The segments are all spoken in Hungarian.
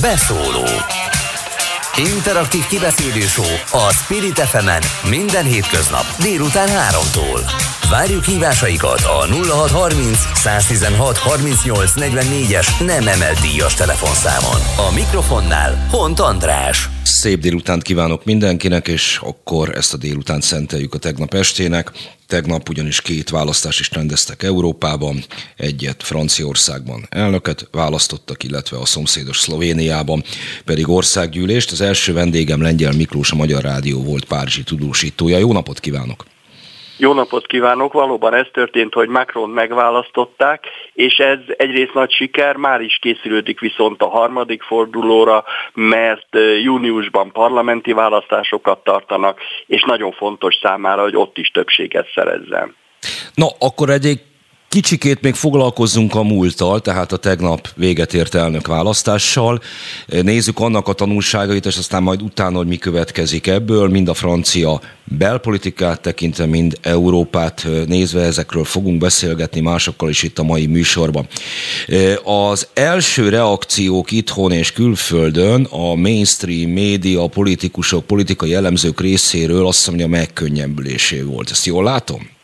Beszóló Interaktív kibeszélő a Spirit fm minden hétköznap délután 3-tól. Várjuk hívásaikat a 0630 116 38 44-es nem emelt díjas telefonszámon. A mikrofonnál Hont András. Szép délutánt kívánok mindenkinek, és akkor ezt a délutánt szenteljük a tegnap estének. Tegnap ugyanis két választást is rendeztek Európában, egyet Franciaországban elnöket választottak, illetve a szomszédos Szlovéniában pedig országgyűlést. Az első vendégem Lengyel Miklós, a Magyar Rádió volt Párizsi tudósítója. Jó napot kívánok! Jó napot kívánok! Valóban ez történt, hogy Macron megválasztották, és ez egyrészt nagy siker, már is készülődik viszont a harmadik fordulóra, mert júniusban parlamenti választásokat tartanak, és nagyon fontos számára, hogy ott is többséget szerezzen. Na, akkor egy Kicsikét még foglalkozzunk a múlttal, tehát a tegnap véget ért elnök választással. Nézzük annak a tanulságait, és aztán majd utána, hogy mi következik ebből, mind a francia belpolitikát tekintve, mind Európát nézve, ezekről fogunk beszélgetni másokkal is itt a mai műsorban. Az első reakciók itthon és külföldön a mainstream média, politikusok, politikai elemzők részéről azt mondja megkönnyebbülésé volt. Ezt jól látom?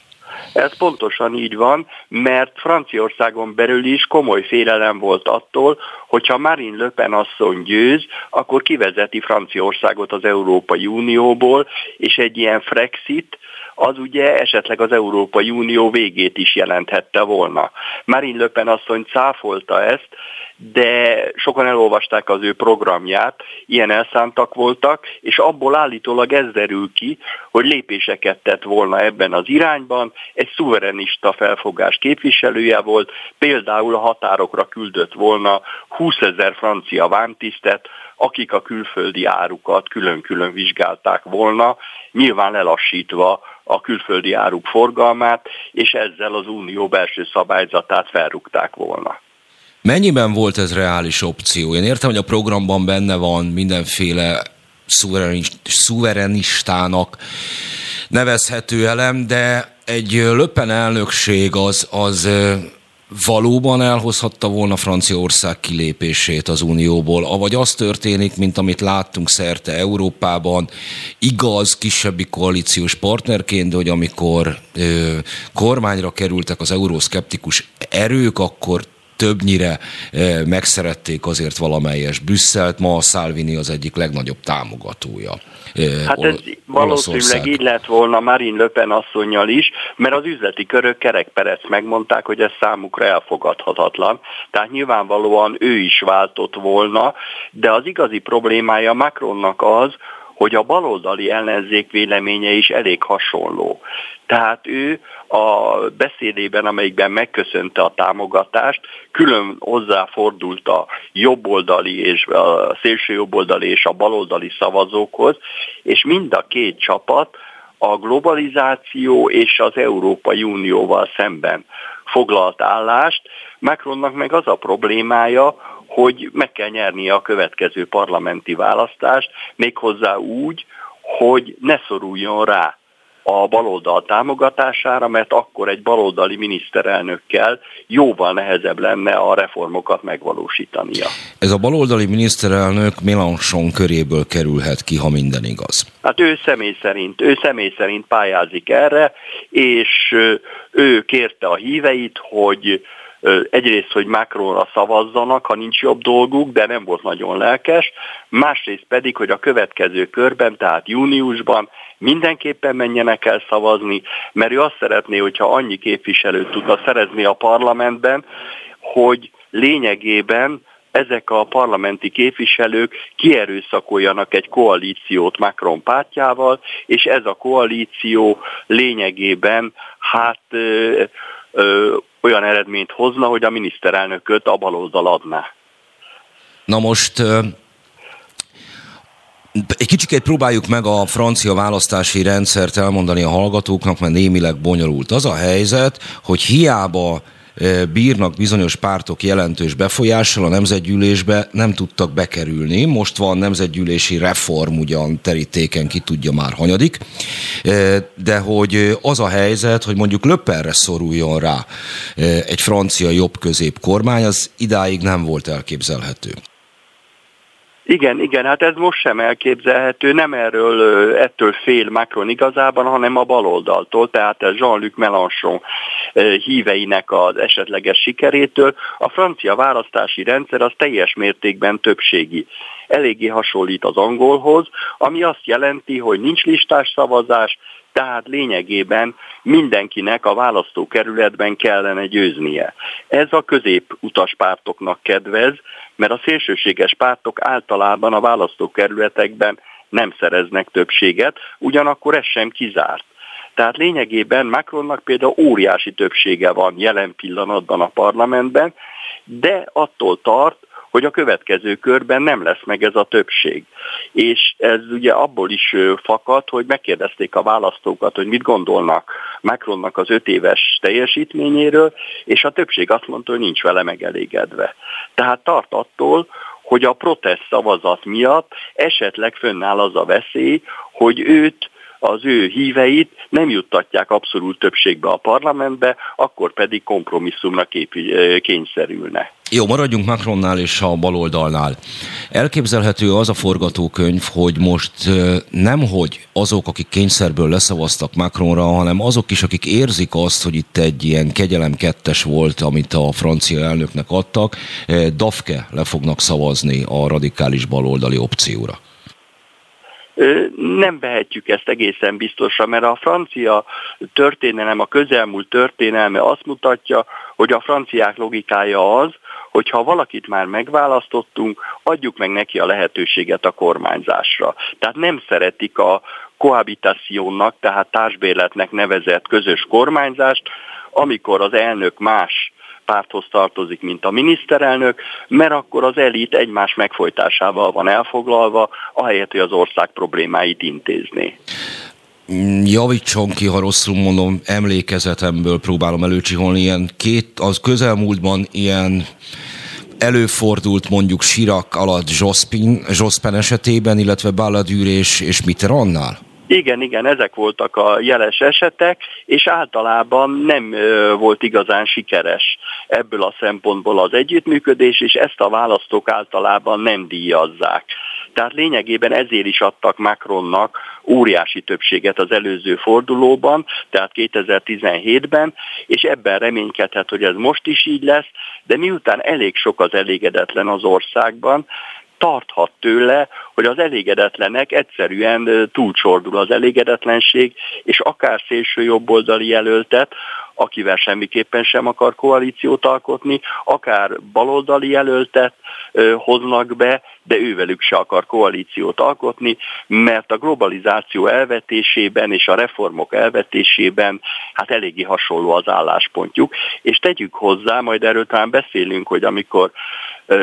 Ez pontosan így van, mert Franciaországon belül is komoly félelem volt attól, hogyha Marine Le Pen asszony győz, akkor kivezeti Franciaországot az Európai Unióból, és egy ilyen Frexit, az ugye esetleg az Európai Unió végét is jelenthette volna. Marine Le Pen asszony cáfolta ezt, de sokan elolvasták az ő programját, ilyen elszántak voltak, és abból állítólag ez derül ki, hogy lépéseket tett volna ebben az irányban, egy szuverenista felfogás képviselője volt, például a határokra küldött volna 20 ezer francia vámtisztet, akik a külföldi árukat külön-külön vizsgálták volna, nyilván lelassítva a külföldi áruk forgalmát, és ezzel az unió belső szabályzatát felrúgták volna. Mennyiben volt ez reális opció? Én értem, hogy a programban benne van mindenféle szuverenistának nevezhető elem, de egy löppen elnökség az, az valóban elhozhatta volna Franciaország kilépését az Unióból, avagy az történik, mint amit láttunk szerte Európában, igaz, kisebbi koalíciós partnerként, hogy amikor ö, kormányra kerültek az euroszkeptikus erők, akkor többnyire eh, megszerették azért valamelyes Brüsszelt, ma a Salvini az egyik legnagyobb támogatója. Eh, hát ez valószínűleg így lett volna Marine Le Pen asszonynal is, mert az üzleti körök kerekperec megmondták, hogy ez számukra elfogadhatatlan. Tehát nyilvánvalóan ő is váltott volna, de az igazi problémája Macronnak az, hogy a baloldali ellenzék véleménye is elég hasonló. Tehát ő a beszédében, amelyikben megköszönte a támogatást, külön hozzáfordult a jobboldali és a szélső jobboldali és a baloldali szavazókhoz, és mind a két csapat a globalizáció és az Európai Unióval szemben foglalt állást. Macronnak meg az a problémája, hogy meg kell nyernie a következő parlamenti választást, méghozzá úgy, hogy ne szoruljon rá a baloldal támogatására, mert akkor egy baloldali miniszterelnökkel jóval nehezebb lenne a reformokat megvalósítania. Ez a baloldali miniszterelnök Mélenchon köréből kerülhet ki, ha minden igaz. Hát ő személy szerint, ő személy szerint pályázik erre, és ő kérte a híveit, hogy egyrészt, hogy Macronra szavazzanak, ha nincs jobb dolguk, de nem volt nagyon lelkes, másrészt pedig, hogy a következő körben, tehát júniusban mindenképpen menjenek el szavazni, mert ő azt szeretné, hogyha annyi képviselőt tudna szerezni a parlamentben, hogy lényegében ezek a parlamenti képviselők kierőszakoljanak egy koalíciót Macron pártjával, és ez a koalíció lényegében hát ö, olyan eredményt hozna, hogy a miniszterelnököt a baloldal adná. Na most egy kicsit próbáljuk meg a francia választási rendszert elmondani a hallgatóknak, mert némileg bonyolult. Az a helyzet, hogy hiába bírnak bizonyos pártok jelentős befolyással a nemzetgyűlésbe, nem tudtak bekerülni. Most van nemzetgyűlési reform ugyan terítéken, ki tudja már hanyadik, de hogy az a helyzet, hogy mondjuk Löpperre szoruljon rá egy francia jobb-közép kormány, az idáig nem volt elképzelhető. Igen, igen, hát ez most sem elképzelhető, nem erről, ettől fél Macron igazában, hanem a baloldaltól, tehát a Jean-Luc Mélenchon híveinek az esetleges sikerétől. A francia választási rendszer az teljes mértékben többségi. Eléggé hasonlít az angolhoz, ami azt jelenti, hogy nincs listás szavazás, tehát lényegében mindenkinek a választókerületben kellene győznie. Ez a középutas pártoknak kedvez, mert a szélsőséges pártok általában a választókerületekben nem szereznek többséget, ugyanakkor ez sem kizárt. Tehát lényegében Macronnak például óriási többsége van jelen pillanatban a parlamentben, de attól tart, hogy a következő körben nem lesz meg ez a többség. És ez ugye abból is fakad, hogy megkérdezték a választókat, hogy mit gondolnak Macronnak az öt éves teljesítményéről, és a többség azt mondta, hogy nincs vele megelégedve. Tehát tart attól, hogy a protest szavazat miatt esetleg fönnáll az a veszély, hogy őt az ő híveit nem juttatják abszolút többségbe a parlamentbe, akkor pedig kompromisszumra kényszerülne. Jó, maradjunk Macronnál és a baloldalnál. Elképzelhető az a forgatókönyv, hogy most nem hogy azok, akik kényszerből leszavaztak Macronra, hanem azok is, akik érzik azt, hogy itt egy ilyen kegyelem kettes volt, amit a francia elnöknek adtak, Dafke le fognak szavazni a radikális baloldali opcióra. Nem vehetjük ezt egészen biztosra, mert a francia történelem, a közelmúlt történelme azt mutatja, hogy a franciák logikája az, hogy ha valakit már megválasztottunk, adjuk meg neki a lehetőséget a kormányzásra. Tehát nem szeretik a kohabitációnak, tehát társbérletnek nevezett közös kormányzást, amikor az elnök más párthoz tartozik, mint a miniszterelnök, mert akkor az elit egymás megfojtásával van elfoglalva, ahelyett, hogy az ország problémáit intézné. Javítson ki, ha rosszul mondom, emlékezetemből próbálom előcsiholni, ilyen két, az közelmúltban ilyen előfordult mondjuk Sirak alatt Jospin, Jospin esetében, illetve Balladűr és, és Mitterrandnál? Igen, igen, ezek voltak a jeles esetek, és általában nem volt igazán sikeres ebből a szempontból az együttműködés, és ezt a választók általában nem díjazzák. Tehát lényegében ezért is adtak Macronnak óriási többséget az előző fordulóban, tehát 2017-ben, és ebben reménykedhet, hogy ez most is így lesz, de miután elég sok az elégedetlen az országban, tarthat tőle, hogy az elégedetlenek egyszerűen túlcsordul az elégedetlenség, és akár szélső jobboldali jelöltet, akivel semmiképpen sem akar koalíciót alkotni, akár baloldali jelöltet hoznak be, de ővelük se akar koalíciót alkotni, mert a globalizáció elvetésében és a reformok elvetésében hát eléggé hasonló az álláspontjuk. És tegyük hozzá, majd erről talán beszélünk, hogy amikor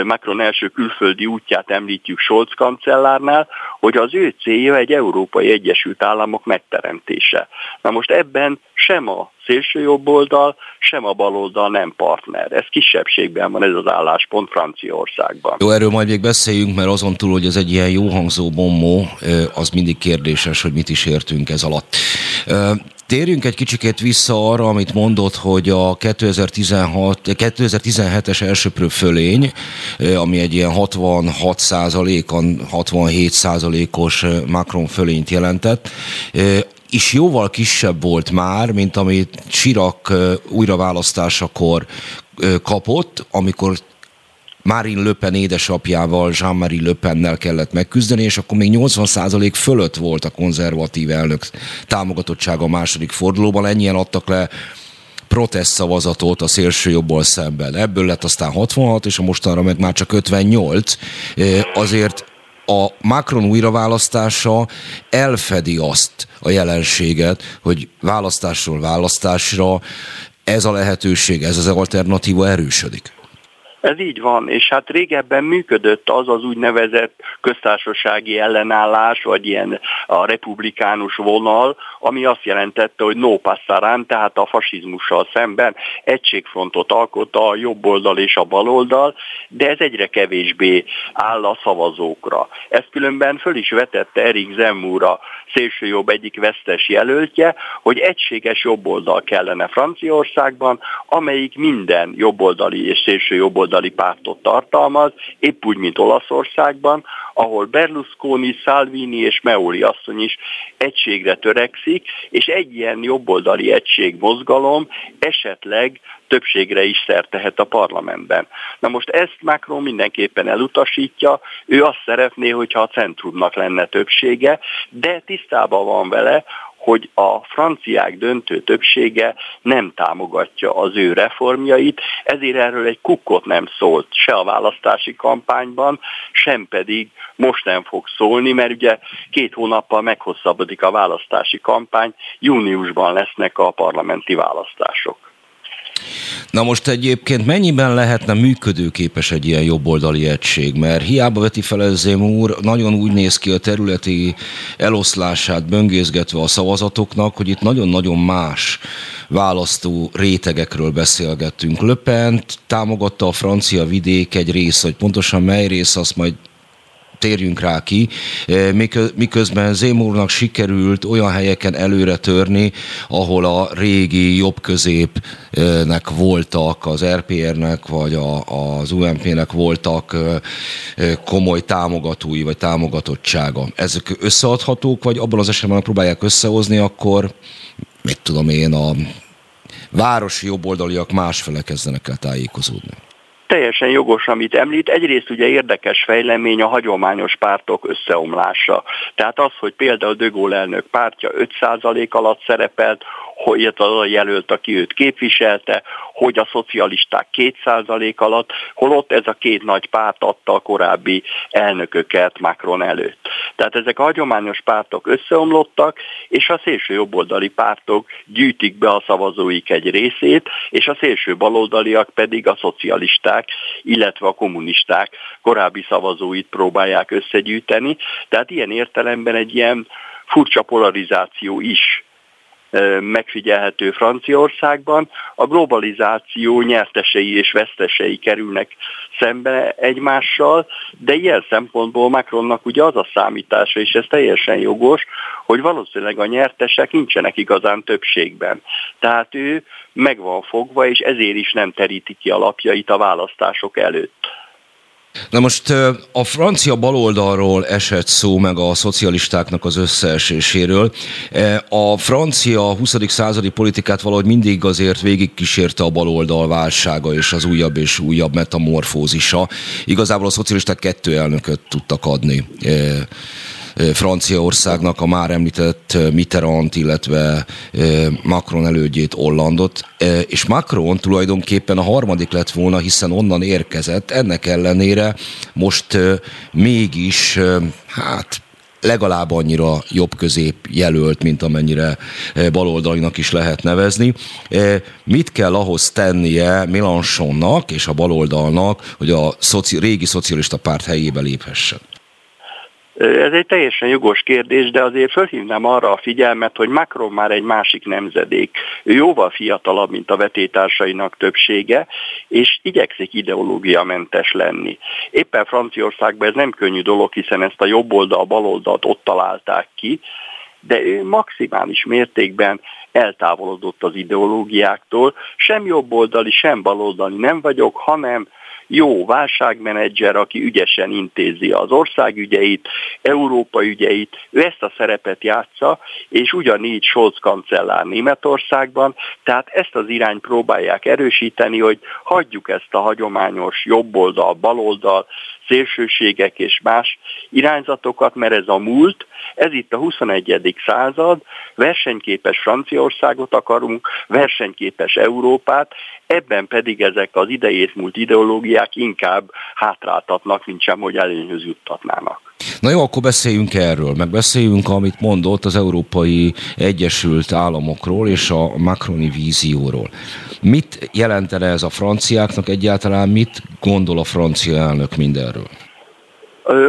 Macron első külföldi útját említjük Scholz kancellárnál, hogy az ő célja egy Európai Egyesült Államok megteremtése. Na most ebben sem a szélső jobb oldal, sem a bal oldal nem partner. Ez kisebbségben van ez az álláspont Franciaországban. Jó, erről majd még beszéljünk, mert azon túl, hogy ez egy ilyen jó hangzó bombó, az mindig kérdéses, hogy mit is értünk ez alatt. Térjünk egy kicsikét vissza arra, amit mondott, hogy a 2016, 2017-es elsőprő fölény, ami egy ilyen 66 százalékon, 67 százalékos Macron fölényt jelentett, is jóval kisebb volt már, mint amit Sirak újraválasztásakor kapott, amikor Marine Le Pen édesapjával, Jean-Marie Le Pennel kellett megküzdeni, és akkor még 80% fölött volt a konzervatív elnök támogatottsága a második fordulóban, ennyien adtak le protest szavazatot a szélső jobból szemben. Ebből lett aztán 66, és a mostanra meg már csak 58. Azért a Macron újraválasztása elfedi azt a jelenséget, hogy választásról választásra ez a lehetőség, ez az alternatíva erősödik. Ez így van, és hát régebben működött az az úgynevezett köztársasági ellenállás, vagy ilyen a republikánus vonal, ami azt jelentette, hogy no passarán, tehát a fasizmussal szemben egységfrontot alkot a jobb oldal és a bal oldal, de ez egyre kevésbé áll a szavazókra. Ezt különben föl is vetette Erik Zemmúra szélsőjobb egyik vesztes jelöltje, hogy egységes jobboldal kellene Franciaországban, amelyik minden jobboldali és szélső jobboldali jobboldali pártot tartalmaz, épp úgy, mint Olaszországban, ahol Berlusconi, Salvini és Meoli asszony is egységre törekszik, és egy ilyen jobboldali egység mozgalom esetleg többségre is szertehet a parlamentben. Na most ezt Macron mindenképpen elutasítja, ő azt szeretné, hogyha a centrumnak lenne többsége, de tisztában van vele, hogy a franciák döntő többsége nem támogatja az ő reformjait, ezért erről egy kukkot nem szólt se a választási kampányban, sem pedig most nem fog szólni, mert ugye két hónappal meghosszabbodik a választási kampány, júniusban lesznek a parlamenti választások. Na most egyébként mennyiben lehetne működőképes egy ilyen jobboldali egység? Mert hiába veti fel Ezzém úr, nagyon úgy néz ki a területi eloszlását böngészgetve a szavazatoknak, hogy itt nagyon-nagyon más választó rétegekről beszélgettünk. Löpent támogatta a francia vidék egy rész, hogy pontosan mely rész, azt majd térjünk rá ki, miközben Zémúrnak sikerült olyan helyeken előre törni, ahol a régi jobb-középnek voltak, az RPR-nek vagy a, az UMP-nek voltak komoly támogatói vagy támogatottsága. Ezek összeadhatók, vagy abban az esetben, próbálják összehozni, akkor mit tudom én, a városi jobboldaliak másfele kezdenek el tájékozódni teljesen jogos, amit említ. Egyrészt ugye érdekes fejlemény a hagyományos pártok összeomlása. Tehát az, hogy például De Gaulle elnök pártja 5% alatt szerepelt, hogy az a jelölt, aki őt képviselte, hogy a szocialisták 2% alatt, holott ez a két nagy párt adta a korábbi elnököket Macron előtt. Tehát ezek a hagyományos pártok összeomlottak, és a szélső jobboldali pártok gyűjtik be a szavazóik egy részét, és a szélső baloldaliak pedig a szocialisták, illetve a kommunisták korábbi szavazóit próbálják összegyűjteni. Tehát ilyen értelemben egy ilyen furcsa polarizáció is megfigyelhető Franciaországban. A globalizáció nyertesei és vesztesei kerülnek szembe egymással, de ilyen szempontból Macronnak ugye az a számítása, és ez teljesen jogos, hogy valószínűleg a nyertesek nincsenek igazán többségben. Tehát ő meg van fogva, és ezért is nem teríti ki a lapjait a választások előtt. Na most a francia baloldalról esett szó, meg a szocialistáknak az összeeséséről. A francia 20. századi politikát valahogy mindig azért végigkísérte a baloldal válsága és az újabb és újabb metamorfózisa. Igazából a szocialisták kettő elnököt tudtak adni Franciaországnak a már említett Mitterrand, illetve Macron elődjét Hollandot, és Macron tulajdonképpen a harmadik lett volna, hiszen onnan érkezett, ennek ellenére most mégis, hát legalább annyira jobb-közép jelölt, mint amennyire baloldalinak is lehet nevezni. Mit kell ahhoz tennie Mélenchonnak és a baloldalnak, hogy a szoci- régi szocialista párt helyébe léphessen? Ez egy teljesen jogos kérdés, de azért fölhívnám arra a figyelmet, hogy Macron már egy másik nemzedék. Ő jóval fiatalabb, mint a vetétársainak többsége, és igyekszik ideológiamentes lenni. Éppen Franciaországban ez nem könnyű dolog, hiszen ezt a jobb oldal, bal oldalt ott találták ki, de ő maximális mértékben eltávolodott az ideológiáktól. Sem jobboldali, sem baloldali nem vagyok, hanem jó válságmenedzser, aki ügyesen intézi az ország ügyeit, Európa ügyeit, ő ezt a szerepet játsza, és ugyanígy Scholz kancellár Németországban, tehát ezt az irányt próbálják erősíteni, hogy hagyjuk ezt a hagyományos jobboldal, baloldal, szélsőségek és más irányzatokat, mert ez a múlt, ez itt a 21. század, versenyképes Franciaországot akarunk, versenyképes Európát, ebben pedig ezek az idejét múlt ideológiák inkább hátráltatnak, mint sem, hogy előnyhöz juttatnának. Na jó, akkor beszéljünk erről, meg beszéljünk, amit mondott az Európai Egyesült Államokról és a Macroni vízióról. Mit jelentene ez a franciáknak egyáltalán, mit gondol a francia elnök mindenről?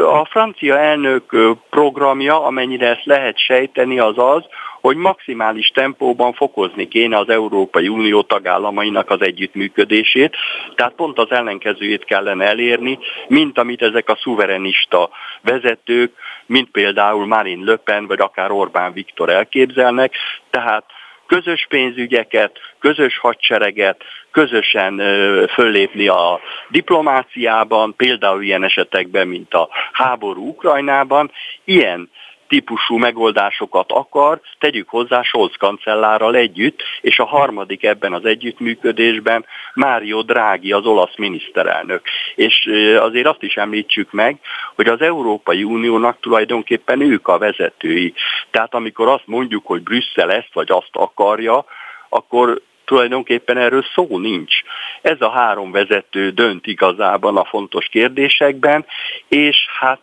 A francia elnök programja, amennyire ezt lehet sejteni, az az, hogy maximális tempóban fokozni kéne az Európai Unió tagállamainak az együttműködését, tehát pont az ellenkezőjét kellene elérni, mint amit ezek a szuverenista vezetők, mint például Marine Le Pen, vagy akár Orbán Viktor elképzelnek, tehát közös pénzügyeket, közös hadsereget, közösen föllépni a diplomáciában, például ilyen esetekben, mint a háború Ukrajnában, ilyen típusú megoldásokat akar, tegyük hozzá Scholz kancellárral együtt, és a harmadik ebben az együttműködésben Mário Draghi, az olasz miniszterelnök. És azért azt is említsük meg, hogy az Európai Uniónak tulajdonképpen ők a vezetői. Tehát amikor azt mondjuk, hogy Brüsszel ezt vagy azt akarja, akkor tulajdonképpen erről szó nincs. Ez a három vezető dönt igazában a fontos kérdésekben, és hát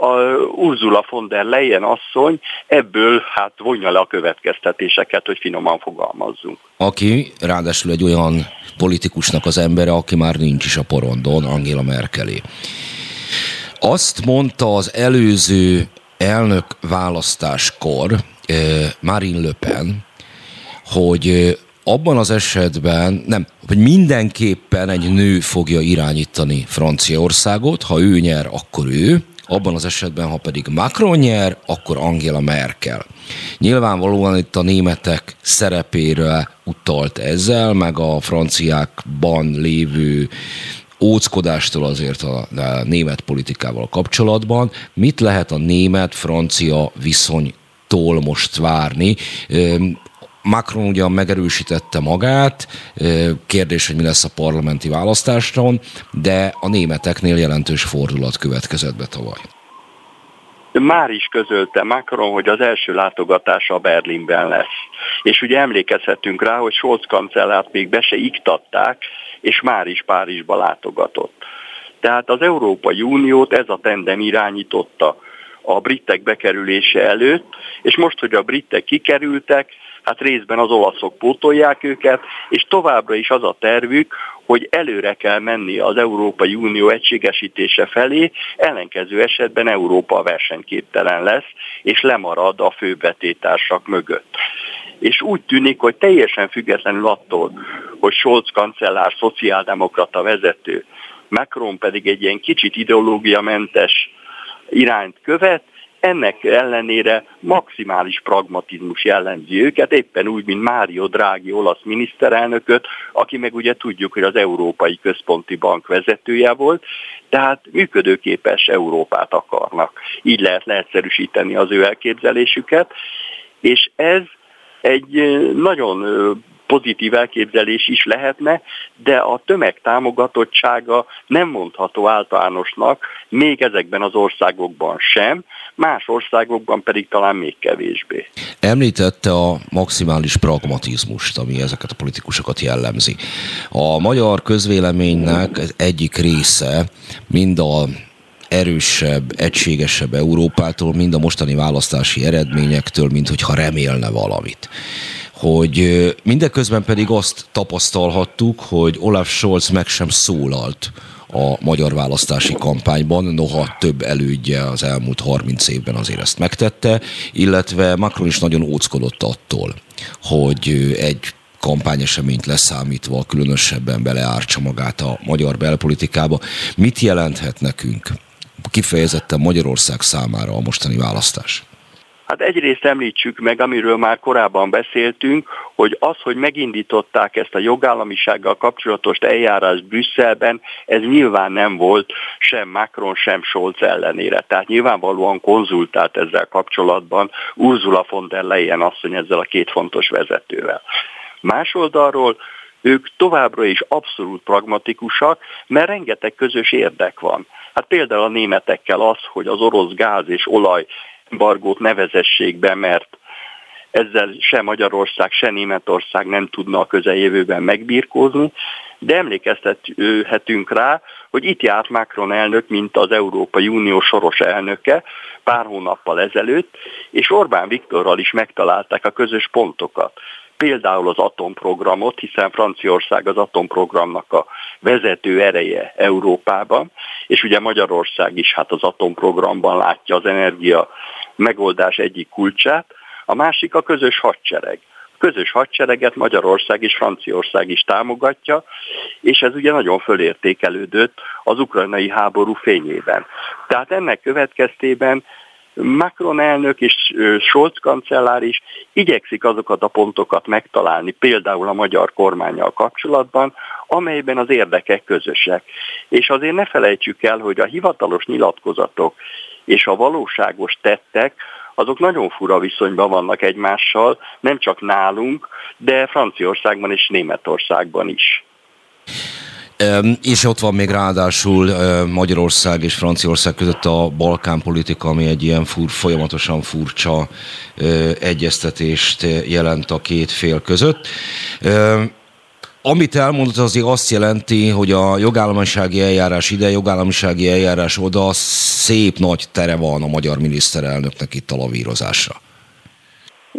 a Ursula von der Leyen asszony ebből hát vonja le a következtetéseket, hogy finoman fogalmazzunk. Aki ráadásul egy olyan politikusnak az embere, aki már nincs is a porondon, Angela Merkelé. Azt mondta az előző elnök választáskor eh, Marine Le Pen, hogy eh, abban az esetben, nem, hogy mindenképpen egy nő fogja irányítani Franciaországot, ha ő nyer, akkor ő, abban az esetben, ha pedig Macron nyer, akkor Angela Merkel. Nyilvánvalóan itt a németek szerepére utalt ezzel, meg a franciákban lévő óckodástól azért a, német politikával kapcsolatban. Mit lehet a német-francia viszonytól most várni? Macron ugyan megerősítette magát, kérdés, hogy mi lesz a parlamenti választáson, de a németeknél jelentős fordulat következett be tavaly. Már is közölte Macron, hogy az első látogatása Berlinben lesz. És ugye emlékezhetünk rá, hogy Scholz kancellárt még be se iktatták, és már is Párizsba látogatott. Tehát az Európai Uniót ez a tendem irányította a britek bekerülése előtt, és most, hogy a britek kikerültek, hát részben az olaszok pótolják őket, és továbbra is az a tervük, hogy előre kell menni az Európai Unió egységesítése felé, ellenkező esetben Európa versenyképtelen lesz, és lemarad a főbetétársak mögött. És úgy tűnik, hogy teljesen függetlenül attól, hogy Scholz kancellár szociáldemokrata vezető, Macron pedig egy ilyen kicsit ideológiamentes irányt követ, ennek ellenére maximális pragmatizmus jellemzi őket, éppen úgy, mint Mário Draghi olasz miniszterelnököt, aki meg ugye tudjuk, hogy az Európai Központi Bank vezetője volt, tehát működőképes Európát akarnak. Így lehet leegyszerűsíteni az ő elképzelésüket, és ez egy nagyon pozitív elképzelés is lehetne, de a tömeg támogatottsága nem mondható általánosnak, még ezekben az országokban sem, más országokban pedig talán még kevésbé. Említette a maximális pragmatizmust, ami ezeket a politikusokat jellemzi. A magyar közvéleménynek egyik része mind a erősebb, egységesebb Európától, mind a mostani választási eredményektől, mint hogyha remélne valamit hogy mindeközben pedig azt tapasztalhattuk, hogy Olaf Scholz meg sem szólalt a magyar választási kampányban, noha több elődje az elmúlt 30 évben azért ezt megtette, illetve Macron is nagyon óckodott attól, hogy egy kampányeseményt leszámítva különösebben beleártsa magát a magyar belpolitikába. Mit jelenthet nekünk kifejezetten Magyarország számára a mostani választás? Hát egyrészt említsük meg, amiről már korábban beszéltünk, hogy az, hogy megindították ezt a jogállamisággal kapcsolatos eljárást Brüsszelben, ez nyilván nem volt sem Macron, sem Scholz ellenére. Tehát nyilvánvalóan konzultált ezzel kapcsolatban Ursula von der Leyen asszony ezzel a két fontos vezetővel. Más oldalról ők továbbra is abszolút pragmatikusak, mert rengeteg közös érdek van. Hát például a németekkel az, hogy az orosz gáz és olaj embargót nevezessék be, mert ezzel se Magyarország, se Németország nem tudna a közeljövőben megbírkózni, de emlékeztethetünk rá, hogy itt járt Macron elnök, mint az Európai Unió soros elnöke pár hónappal ezelőtt, és Orbán Viktorral is megtalálták a közös pontokat. Például az atomprogramot, hiszen Franciaország az atomprogramnak a vezető ereje Európában, és ugye Magyarország is hát az atomprogramban látja az energia megoldás egyik kulcsát, a másik a közös hadsereg. A közös hadsereget Magyarország és Franciaország is támogatja, és ez ugye nagyon fölértékelődött az ukrajnai háború fényében. Tehát ennek következtében Macron elnök és Scholz kancellár is igyekszik azokat a pontokat megtalálni, például a magyar kormányjal kapcsolatban, amelyben az érdekek közösek. És azért ne felejtsük el, hogy a hivatalos nyilatkozatok és a valóságos tettek, azok nagyon fura viszonyban vannak egymással, nem csak nálunk, de Franciaországban és Németországban is. És ott van még ráadásul Magyarország és Franciaország között a Balkán politika, ami egy ilyen fur, folyamatosan furcsa egyeztetést jelent a két fél között. Amit elmondott, azért azt jelenti, hogy a jogállamisági eljárás ide, jogállamisági eljárás oda, szép nagy tere van a magyar miniszterelnöknek itt a lavírozásra.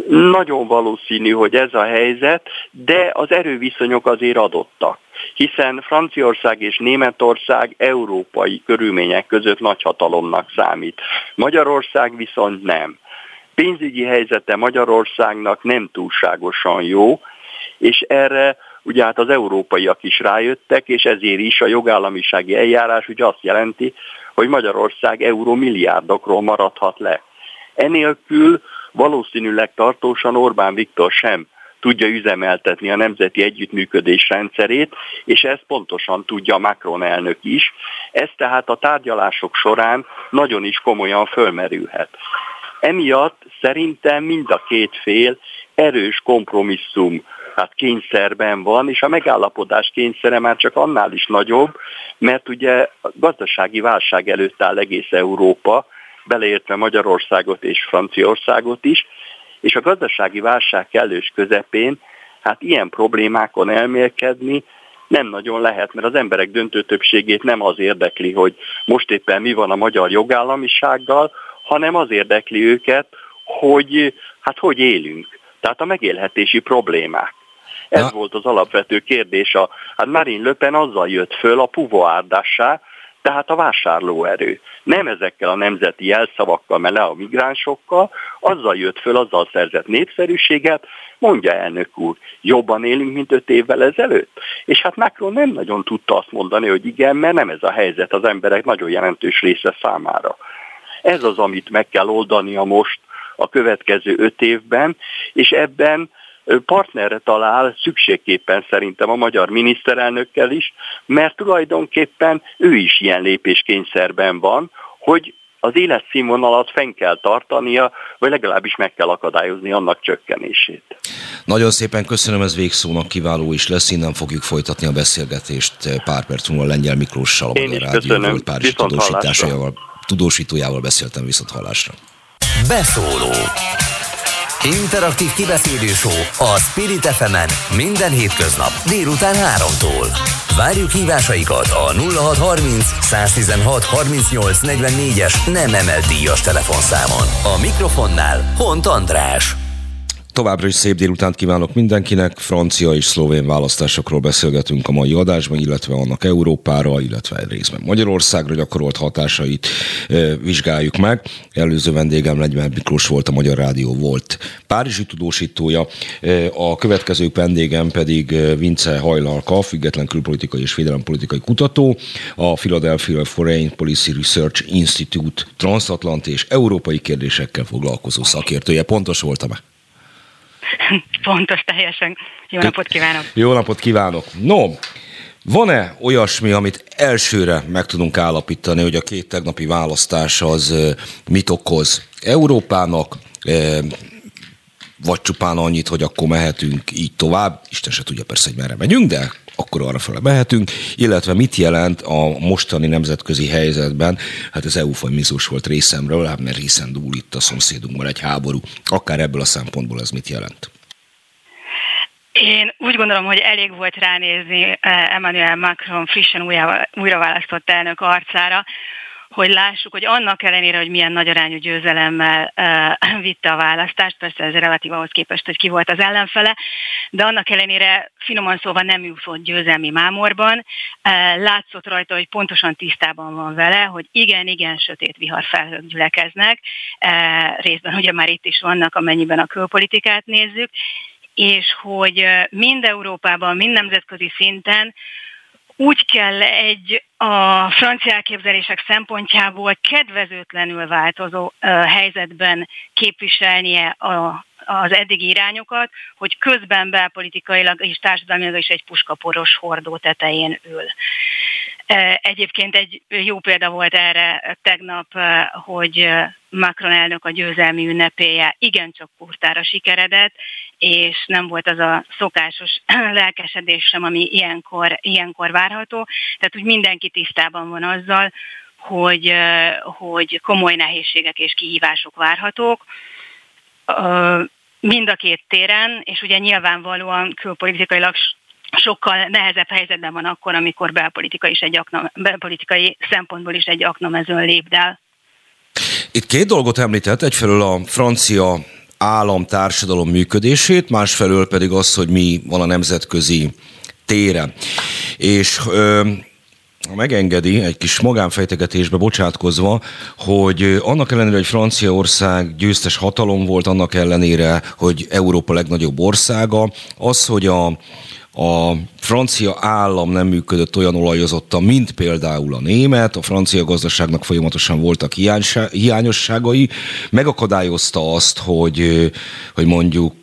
Nagyon valószínű, hogy ez a helyzet, de az erőviszonyok azért adottak hiszen Franciaország és Németország európai körülmények között nagyhatalomnak számít. Magyarország viszont nem. Pénzügyi helyzete Magyarországnak nem túlságosan jó, és erre ugye hát az európaiak is rájöttek, és ezért is a jogállamisági eljárás ugye azt jelenti, hogy Magyarország eurómilliárdokról maradhat le. Enélkül valószínűleg tartósan Orbán Viktor sem tudja üzemeltetni a nemzeti együttműködés rendszerét, és ezt pontosan tudja Macron elnök is. Ez tehát a tárgyalások során nagyon is komolyan fölmerülhet. Emiatt szerintem mind a két fél erős kompromisszum hát kényszerben van, és a megállapodás kényszere már csak annál is nagyobb, mert ugye gazdasági válság előtt áll egész Európa, beleértve Magyarországot és Franciaországot is, és a gazdasági válság kellős közepén hát ilyen problémákon elmélkedni nem nagyon lehet, mert az emberek döntő többségét nem az érdekli, hogy most éppen mi van a magyar jogállamisággal, hanem az érdekli őket, hogy hát hogy élünk. Tehát a megélhetési problémák. Ez Na. volt az alapvető kérdés. A, hát Marine Le Pen azzal jött föl a puvoárdássá, tehát a vásárlóerő. Nem ezekkel a nemzeti jelszavakkal, mert le a migránsokkal, azzal jött föl, azzal szerzett népszerűséget, mondja elnök úr, jobban élünk, mint öt évvel ezelőtt. És hát Macron nem nagyon tudta azt mondani, hogy igen, mert nem ez a helyzet az emberek nagyon jelentős része számára. Ez az, amit meg kell oldania most a következő öt évben, és ebben partnerre talál szükségképpen szerintem a magyar miniszterelnökkel is, mert tulajdonképpen ő is ilyen lépéskényszerben van, hogy az életszínvonalat fenn kell tartania, vagy legalábbis meg kell akadályozni annak csökkenését. Nagyon szépen köszönöm, ez végszónak kiváló is lesz, innen fogjuk folytatni a beszélgetést pár perc múlva Lengyel Miklóssal, a Magyar Rádió volt Párizsi tudósításával, tudósítójával beszéltem viszont hallásra. Beszóló Interaktív kibeszélő a Spirit fm minden hétköznap délután 3-tól. Várjuk hívásaikat a 0630 116 38 44-es nem emelt díjas telefonszámon. A mikrofonnál Hont András. Továbbra is szép délutánt kívánok mindenkinek. Francia és szlovén választásokról beszélgetünk a mai adásban, illetve annak Európára, illetve részben Magyarországra gyakorolt hatásait vizsgáljuk meg. Előző vendégem Legymer Miklós volt, a Magyar Rádió volt Párizsi tudósítója. A következő vendégem pedig Vince Hajlalka, független külpolitikai és védelempolitikai kutató, a Philadelphia Foreign Policy Research Institute transatlanti és európai kérdésekkel foglalkozó szakértője. Pontos voltam-e? Pontos, teljesen. Jó napot kívánok! Jó napot kívánok! No, van-e olyasmi, amit elsőre meg tudunk állapítani, hogy a két tegnapi választás az mit okoz Európának, vagy csupán annyit, hogy akkor mehetünk így tovább, Isten se tudja persze, hogy merre megyünk, de akkor arra fele mehetünk, illetve mit jelent a mostani nemzetközi helyzetben, hát ez eufemizmus volt részemről, hát mert hiszen dúl itt a szomszédunkban egy háború, akár ebből a szempontból ez mit jelent? Én úgy gondolom, hogy elég volt ránézni eh, Emmanuel Macron frissen újra választott elnök arcára, hogy lássuk, hogy annak ellenére, hogy milyen nagyarányú győzelemmel uh, vitte a választást, persze ez relatív ahhoz képest, hogy ki volt az ellenfele, de annak ellenére finoman szóval nem jutott győzelmi mámorban. Uh, látszott rajta, hogy pontosan tisztában van vele, hogy igen, igen, sötét vihar felhők gyülekeznek, uh, részben ugye már itt is vannak, amennyiben a külpolitikát nézzük, és hogy mind Európában, mind nemzetközi szinten úgy kell egy a francia elképzelések szempontjából kedvezőtlenül változó helyzetben képviselnie a, az eddigi irányokat, hogy közben belpolitikailag és társadalmilag is egy puskaporos hordó tetején ül. Egyébként egy jó példa volt erre tegnap, hogy Macron elnök a győzelmi ünnepéje igencsak kurtára sikeredett, és nem volt az a szokásos lelkesedés sem, ami ilyenkor, ilyenkor várható. Tehát úgy mindenki tisztában van azzal, hogy, hogy komoly nehézségek és kihívások várhatók mind a két téren, és ugye nyilvánvalóan külpolitikailag sokkal nehezebb helyzetben van akkor, amikor belpolitikai, is egy akna, belpolitikai szempontból is egy aknamezőn lépdel. Itt két dolgot említett, egyfelől a francia állam társadalom működését, másfelől pedig az, hogy mi van a nemzetközi téren. És ö, ha megengedi, egy kis magánfejtegetésbe bocsátkozva, hogy annak ellenére, hogy Franciaország győztes hatalom volt, annak ellenére, hogy Európa legnagyobb országa, az, hogy a a francia állam nem működött olyan olajozottan, mint például a német, a francia gazdaságnak folyamatosan voltak hiányosságai, megakadályozta azt, hogy, hogy mondjuk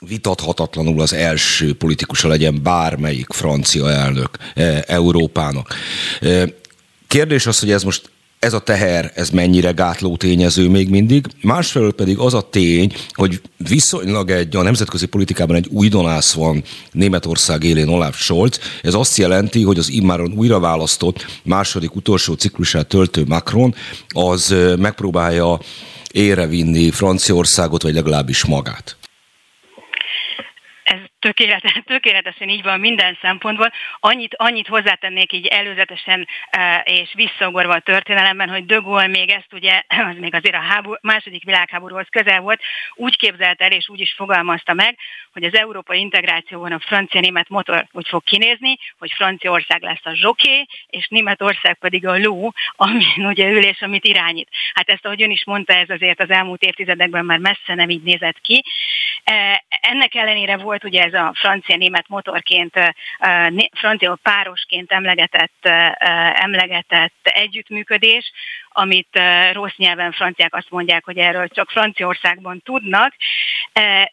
vitathatatlanul az első politikusa legyen bármelyik francia elnök e, Európának. Kérdés az, hogy ez most ez a teher, ez mennyire gátló tényező még mindig. Másfelől pedig az a tény, hogy viszonylag egy a nemzetközi politikában egy újdonász van Németország élén Olaf Scholz. Ez azt jelenti, hogy az immáron újra választott második utolsó ciklusát töltő Macron az megpróbálja vinni Franciaországot, vagy legalábbis magát tökéletes, tökéletesen így van minden szempontból. Annyit, annyit hozzátennék így előzetesen e, és visszagorva a történelemben, hogy De Gaulle még ezt ugye, az még azért a háború, második világháborúhoz közel volt, úgy képzelt el és úgy is fogalmazta meg, hogy az európai integrációban a francia-német motor úgy fog kinézni, hogy Franciaország lesz a zsoké, és Németország pedig a ló, ami ugye ül és amit irányít. Hát ezt, ahogy ön is mondta, ez azért az elmúlt évtizedekben már messze nem így nézett ki. E, ennek ellenére volt ugye ez a francia-német motorként, francia párosként emlegetett, emlegetett együttműködés, amit rossz nyelven franciák azt mondják, hogy erről csak Franciaországban tudnak.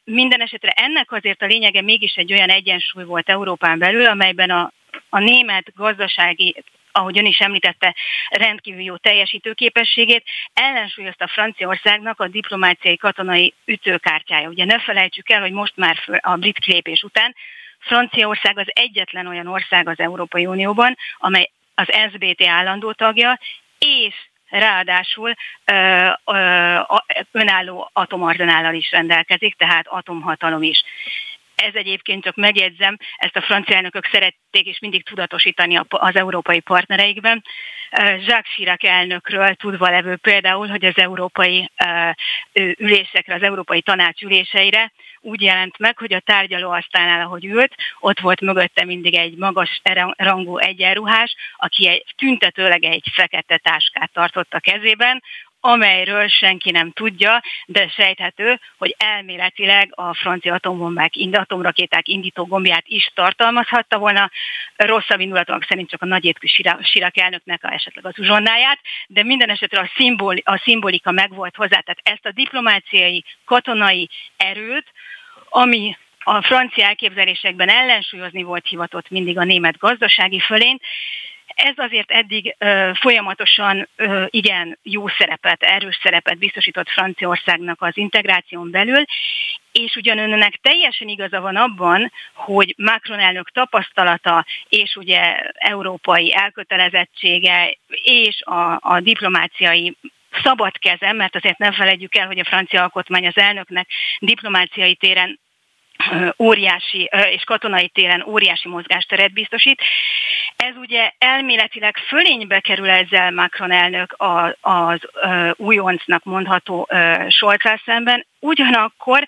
Minden esetre ennek azért a lényege mégis egy olyan egyensúly volt Európán belül, amelyben a, a német gazdasági ahogy ön is említette, rendkívül jó teljesítőképességét, ellensúlyozta Franciaországnak a diplomáciai katonai ütőkártyája. Ugye ne felejtsük el, hogy most már a brit kilépés után Franciaország az egyetlen olyan ország az Európai Unióban, amely az SBT állandó tagja, és ráadásul ö, ö, önálló atomarzenállal is rendelkezik, tehát atomhatalom is. Ez egyébként csak megjegyzem, ezt a francia elnökök szerették és mindig tudatosítani az európai partnereikben. Jacques Chirac elnökről tudva levő például, hogy az európai ülésekre, az európai tanács üléseire úgy jelent meg, hogy a tárgyalóasztalnál, ahogy ült, ott volt mögötte mindig egy magas rangú egyenruhás, aki egy, tüntetőleg egy fekete táskát tartott a kezében, amelyről senki nem tudja, de sejthető, hogy elméletileg a francia atombombák, atomrakéták indító gombját is tartalmazhatta volna. Rosszabb indulatok szerint csak a nagyétkű Sirak elnöknek a, esetleg az uzsonnáját, de minden esetre a, szimbol, a szimbolika megvolt hozzá, tehát ezt a diplomáciai, katonai erőt, ami a francia elképzelésekben ellensúlyozni volt hivatott mindig a német gazdasági fölényt, ez azért eddig folyamatosan igen jó szerepet, erős szerepet biztosított Franciaországnak az integráción belül, és ugyan önnek teljesen igaza van abban, hogy Macron elnök tapasztalata és ugye európai elkötelezettsége és a, a diplomáciai szabad kezem, mert azért nem felejtjük el, hogy a francia alkotmány az elnöknek diplomáciai téren óriási, és katonai téren óriási mozgásteret biztosít. Ez ugye elméletileg fölénybe kerül ezzel Macron elnök az, az újoncnak mondható Scholz szemben, ugyanakkor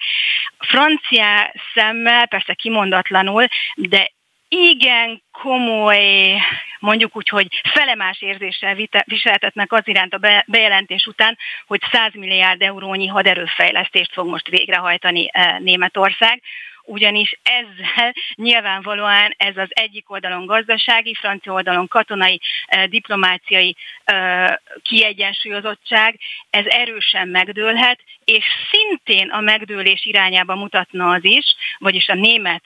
francia szemmel, persze kimondatlanul, de igen komoly, mondjuk úgy, hogy felemás érzéssel viseltetnek az iránt a bejelentés után, hogy 100 milliárd eurónyi haderőfejlesztést fog most végrehajtani Németország. Ugyanis ezzel nyilvánvalóan ez az egyik oldalon gazdasági, francia oldalon katonai, diplomáciai kiegyensúlyozottság, ez erősen megdőlhet, és szintén a megdőlés irányába mutatna az is, vagyis a német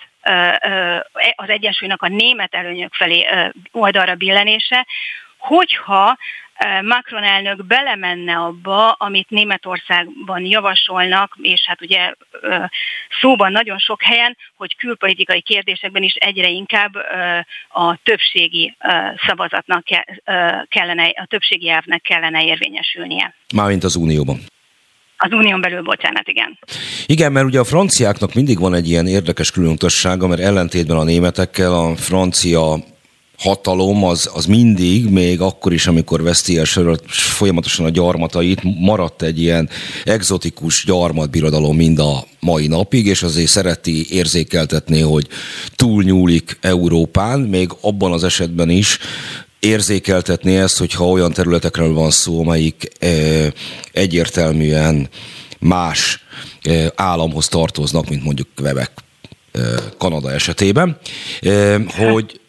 az egyensúlynak a német előnyök felé oldalra billenése, hogyha Macron elnök belemenne abba, amit Németországban javasolnak, és hát ugye szóban nagyon sok helyen, hogy külpolitikai kérdésekben is egyre inkább a többségi szavazatnak kellene, a többségi elvnek kellene érvényesülnie. Mármint az Unióban. Az unión belül, bocsánat, igen. Igen, mert ugye a franciáknak mindig van egy ilyen érdekes különössége, mert ellentétben a németekkel a francia hatalom az, az mindig, még akkor is, amikor veszti el folyamatosan a gyarmatait, maradt egy ilyen egzotikus gyarmatbirodalom mind a mai napig, és azért szereti érzékeltetni, hogy túlnyúlik Európán, még abban az esetben is, érzékeltetni ezt, hogyha olyan területekről van szó, amelyik eh, egyértelműen más eh, államhoz tartoznak, mint mondjuk Quebec eh, Kanada esetében, hogy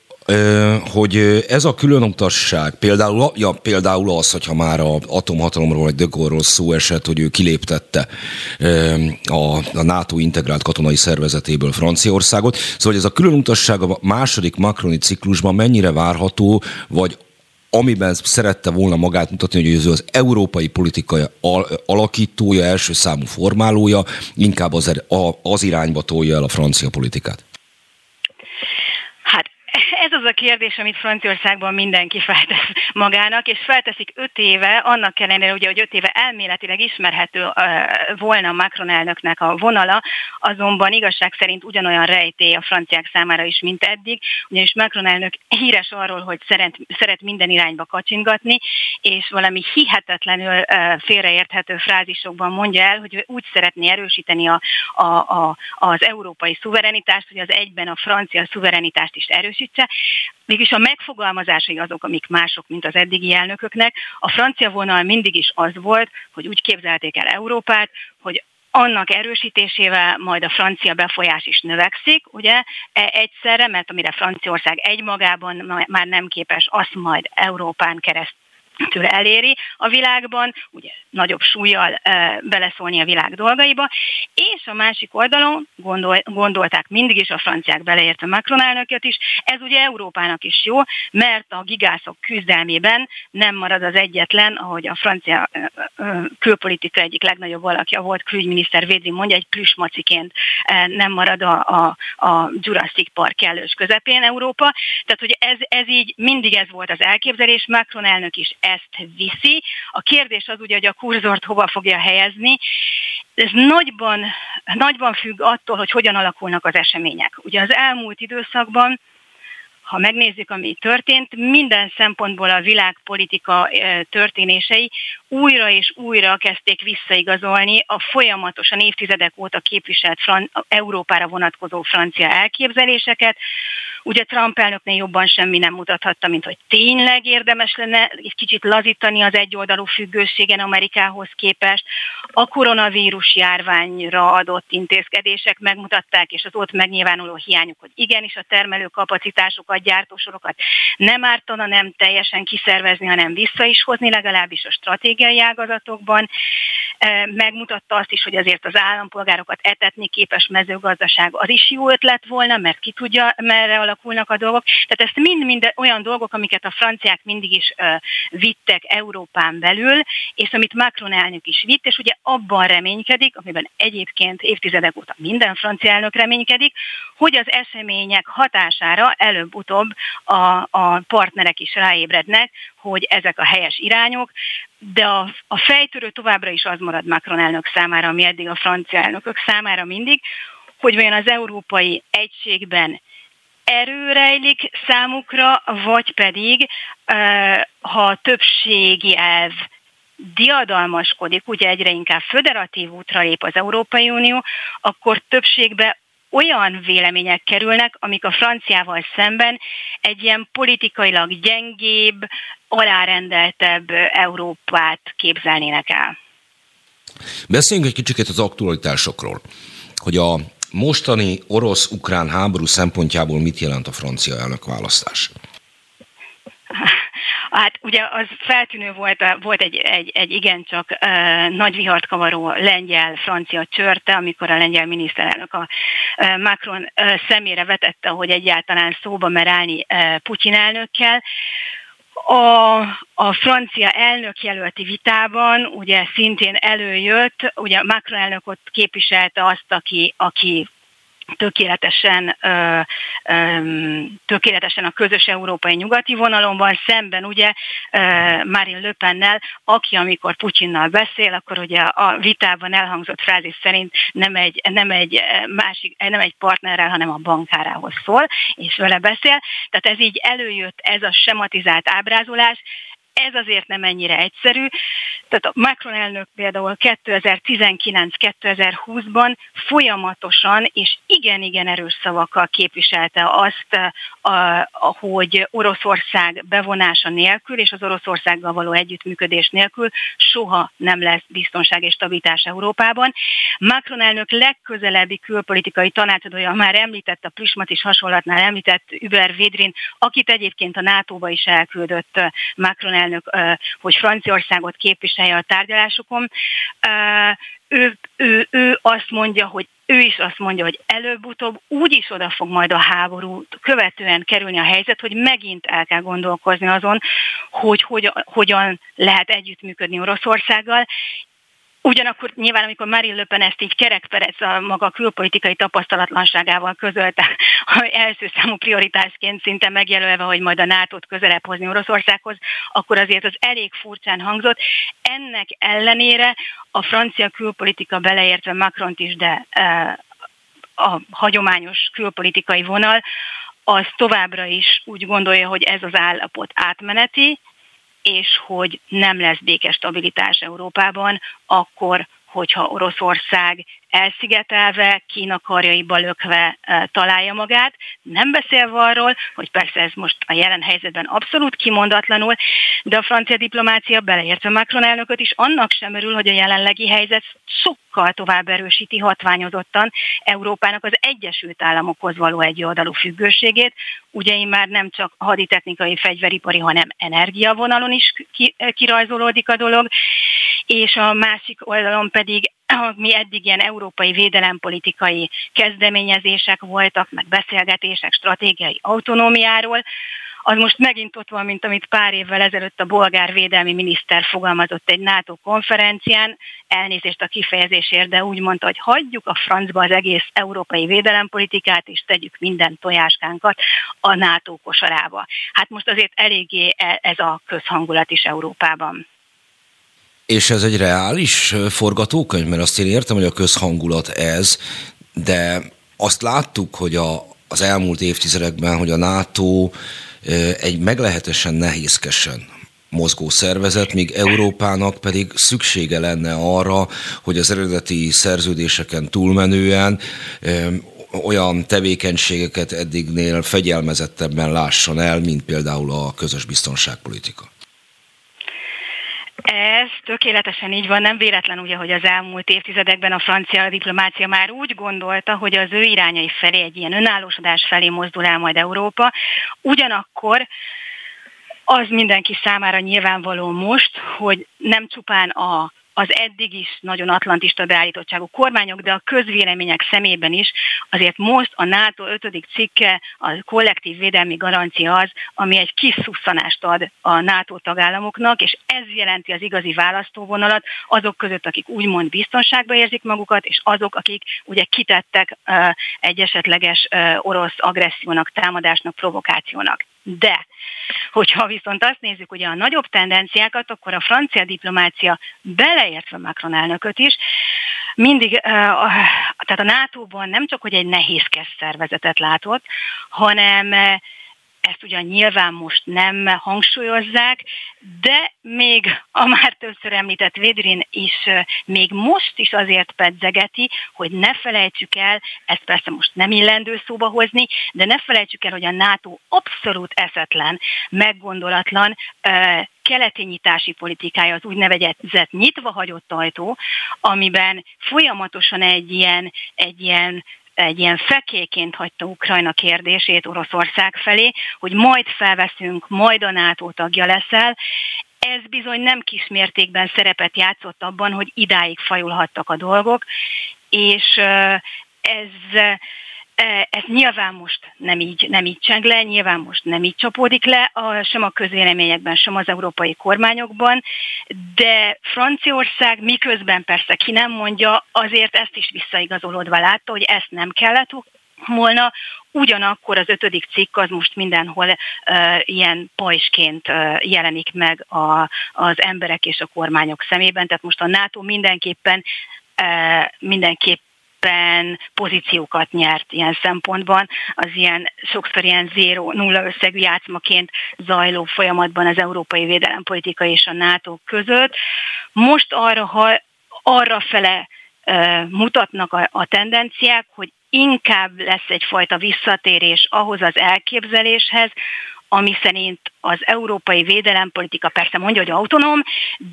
hogy ez a különutasság, például, ja, például az, hogyha már a atomhatalomról vagy Dögorról szó esett, hogy ő kiléptette a, a NATO integrált katonai szervezetéből Franciaországot, szóval ez a különutasság a második makroni ciklusban mennyire várható, vagy amiben szerette volna magát mutatni, hogy ő az európai politikai alakítója, első számú formálója, inkább az, az irányba tolja el a francia politikát az a kérdés, amit Franciaországban mindenki feltesz magának, és felteszik öt éve, annak ellenére, ugye, hogy öt éve elméletileg ismerhető volna Macron elnöknek a vonala, azonban igazság szerint ugyanolyan rejtély a franciák számára is, mint eddig, ugyanis Macron elnök híres arról, hogy szeret, szeret minden irányba kacsingatni, és valami hihetetlenül félreérthető frázisokban mondja el, hogy úgy szeretné erősíteni a, a, a, az európai szuverenitást, hogy az egyben a francia szuverenitást is erősítse, Mégis a megfogalmazásai azok, amik mások, mint az eddigi elnököknek. A francia vonal mindig is az volt, hogy úgy képzelték el Európát, hogy annak erősítésével majd a francia befolyás is növekszik, ugye, e, egyszerre, mert amire Franciaország egymagában már nem képes, azt majd Európán keresztül től eléri a világban, ugye nagyobb súlyjal e, beleszólni a világ dolgaiba, és a másik oldalon gondol, gondolták mindig is a franciák beleértve Macron elnököt is, ez ugye Európának is jó, mert a gigászok küzdelmében nem marad az egyetlen, ahogy a francia e, e, külpolitika egyik legnagyobb alakja volt, külügyminiszter Védri mondja, egy plüsmaciként e, nem marad a, a, a Jurassic Park kellős közepén Európa, tehát hogy ez, ez így mindig ez volt az elképzelés, Macron elnök is ezt viszi. A kérdés az ugye, hogy a kurzort hova fogja helyezni. Ez nagyban, nagyban függ attól, hogy hogyan alakulnak az események. Ugye az elmúlt időszakban ha megnézzük, ami történt, minden szempontból a világpolitika történései újra és újra kezdték visszaigazolni a folyamatosan évtizedek óta képviselt Európára vonatkozó francia elképzeléseket. Ugye Trump elnöknél jobban semmi nem mutathatta, mint hogy tényleg érdemes lenne egy kicsit lazítani az egyoldalú függőségen Amerikához képest. A koronavírus járványra adott intézkedések megmutatták, és az ott megnyilvánuló hiányuk, hogy igenis a termelő kapacitásokat, gyártósorokat nem ártana nem teljesen kiszervezni, hanem vissza is hozni, legalábbis a stratégia stratégiai ágazatokban. Megmutatta azt is, hogy azért az állampolgárokat etetni képes mezőgazdaság az is jó ötlet volna, mert ki tudja, merre alakulnak a dolgok. Tehát ezt mind-mind olyan dolgok, amiket a franciák mindig is vittek Európán belül, és amit Macron elnök is vitt, és ugye abban reménykedik, amiben egyébként évtizedek óta minden francia elnök reménykedik, hogy az események hatására előbb-utóbb a, a partnerek is ráébrednek, hogy ezek a helyes irányok, de a, a fejtörő továbbra is az marad Macron elnök számára, ami eddig a francia elnökök számára mindig, hogy vajon az európai egységben erő számukra, vagy pedig ha a többségi elv diadalmaskodik, ugye egyre inkább föderatív útra lép az Európai Unió, akkor többségbe olyan vélemények kerülnek, amik a franciával szemben egy ilyen politikailag gyengébb, alárendeltebb Európát képzelnének el. Beszéljünk egy kicsit az aktualitásokról, hogy a mostani orosz-ukrán háború szempontjából mit jelent a francia elnök választás? Hát ugye az feltűnő volt, volt egy, egy, egy igencsak uh, nagy vihart kavaró lengyel-francia csörte, amikor a lengyel miniszterelnök a uh, Macron uh, szemére vetette, hogy egyáltalán szóba mer állni uh, Putyin elnökkel. A, a francia elnök jelölti vitában ugye szintén előjött, ugye Macron elnök ott képviselte azt, aki, aki tökéletesen, ö, ö, tökéletesen a közös európai nyugati vonalon van, szemben ugye ö, Marine Le Pennel, aki amikor Putyinnal beszél, akkor ugye a vitában elhangzott frázis szerint nem egy, nem egy másik, nem egy partnerrel, hanem a bankárához szól, és vele beszél. Tehát ez így előjött, ez a sematizált ábrázolás, ez azért nem ennyire egyszerű. Tehát a Macron elnök például 2019-2020-ban folyamatosan és igen-igen erős szavakkal képviselte azt, hogy Oroszország bevonása nélkül és az Oroszországgal való együttműködés nélkül soha nem lesz biztonság és stabilitás Európában. Macron elnök legközelebbi külpolitikai tanácsadója már említett a Prismat is hasonlatnál említett Über Védrin, akit egyébként a NATO-ba is elküldött Macron elnök, hogy Franciaországot képviselje a tárgyalásokon. Ő, ő, ő azt mondja, hogy ő is azt mondja, hogy előbb-utóbb úgy is oda fog majd a háború követően kerülni a helyzet, hogy megint el kell gondolkozni azon, hogy hogyan, hogyan lehet együttműködni Oroszországgal, Ugyanakkor nyilván, amikor Marine Le Pen ezt így kerekperec a maga külpolitikai tapasztalatlanságával közölte, első számú prioritásként szinte megjelölve, hogy majd a NATO-t közelebb hozni Oroszországhoz, akkor azért az elég furcsán hangzott. Ennek ellenére a francia külpolitika beleértve Macron is, de e, a hagyományos külpolitikai vonal, az továbbra is úgy gondolja, hogy ez az állapot átmeneti, és hogy nem lesz békes stabilitás Európában, akkor, hogyha Oroszország elszigetelve, Kína karjaiba lökve találja magát, nem beszélve arról, hogy persze ez most a jelen helyzetben abszolút kimondatlanul, de a francia diplomácia beleértve Macron elnököt is annak sem örül, hogy a jelenlegi helyzet sokkal tovább erősíti hatványozottan Európának az Egyesült Államokhoz való egyoldalú függőségét. Ugye én már nem csak haditechnikai, fegyveripari, hanem energiavonalon is kirajzolódik a dolog, és a másik oldalon pedig mi eddig ilyen európai védelempolitikai kezdeményezések voltak, meg beszélgetések stratégiai autonómiáról, az most megint ott van, mint amit pár évvel ezelőtt a bolgár védelmi miniszter fogalmazott egy NATO konferencián, elnézést a kifejezésért, de úgy mondta, hogy hagyjuk a francba az egész európai védelempolitikát, és tegyük minden tojáskánkat a NATO kosarába. Hát most azért eléggé e- ez a közhangulat is Európában. És ez egy reális forgatókönyv, mert azt én értem, hogy a közhangulat ez, de azt láttuk, hogy a, az elmúlt évtizedekben, hogy a NATO egy meglehetősen nehézkesen mozgó szervezet, míg Európának pedig szüksége lenne arra, hogy az eredeti szerződéseken túlmenően olyan tevékenységeket eddignél fegyelmezettebben lásson el, mint például a közös biztonságpolitika. Ez tökéletesen így van, nem véletlen ugye, hogy az elmúlt évtizedekben a francia diplomácia már úgy gondolta, hogy az ő irányai felé egy ilyen önállósodás felé mozdul el majd Európa. Ugyanakkor az mindenki számára nyilvánvaló most, hogy nem csupán a az eddig is nagyon atlantista beállítottságú kormányok, de a közvélemények szemében is azért most a NATO 5. cikke, a kollektív védelmi garancia az, ami egy kis szusszanást ad a NATO tagállamoknak, és ez jelenti az igazi választóvonalat azok között, akik úgymond biztonságban érzik magukat, és azok, akik ugye kitettek egy esetleges orosz agressziónak, támadásnak, provokációnak. De, hogyha viszont azt nézzük, hogy a nagyobb tendenciákat, akkor a francia diplomácia beleértve Macron elnököt is, mindig, tehát a NATO-ban nem csak, hogy egy nehézkes szervezetet látott, hanem ezt ugyan nyilván most nem hangsúlyozzák, de még a már többször említett Védrin is még most is azért pedzegeti, hogy ne felejtsük el, ezt persze most nem illendő szóba hozni, de ne felejtsük el, hogy a NATO abszolút eszetlen, meggondolatlan, keleti nyitási politikája az úgynevezett nyitva hagyott ajtó, amiben folyamatosan egy ilyen, egy ilyen egy ilyen fekéként hagyta Ukrajna kérdését Oroszország felé, hogy majd felveszünk, majd a NATO tagja leszel, ez bizony nem kis mértékben szerepet játszott abban, hogy idáig fajulhattak a dolgok, és ez ez nyilván most nem így, nem így cseng le, nyilván most nem így csapódik le, a, sem a közéleményekben, sem az európai kormányokban, de Franciaország miközben persze ki nem mondja, azért ezt is visszaigazolódva látta, hogy ezt nem kellett volna, ugyanakkor az ötödik cikk az most mindenhol uh, ilyen pajsként uh, jelenik meg a, az emberek és a kormányok szemében, tehát most a NATO mindenképpen uh, mindenképp éppen pozíciókat nyert ilyen szempontban, az ilyen sokszor ilyen zéro, nulla összegű játszmaként zajló folyamatban az európai védelempolitika és a NATO között. Most arra, ha arra fele mutatnak a, a tendenciák, hogy inkább lesz egyfajta visszatérés ahhoz az elképzeléshez, ami szerint az európai védelempolitika persze mondja, hogy autonóm,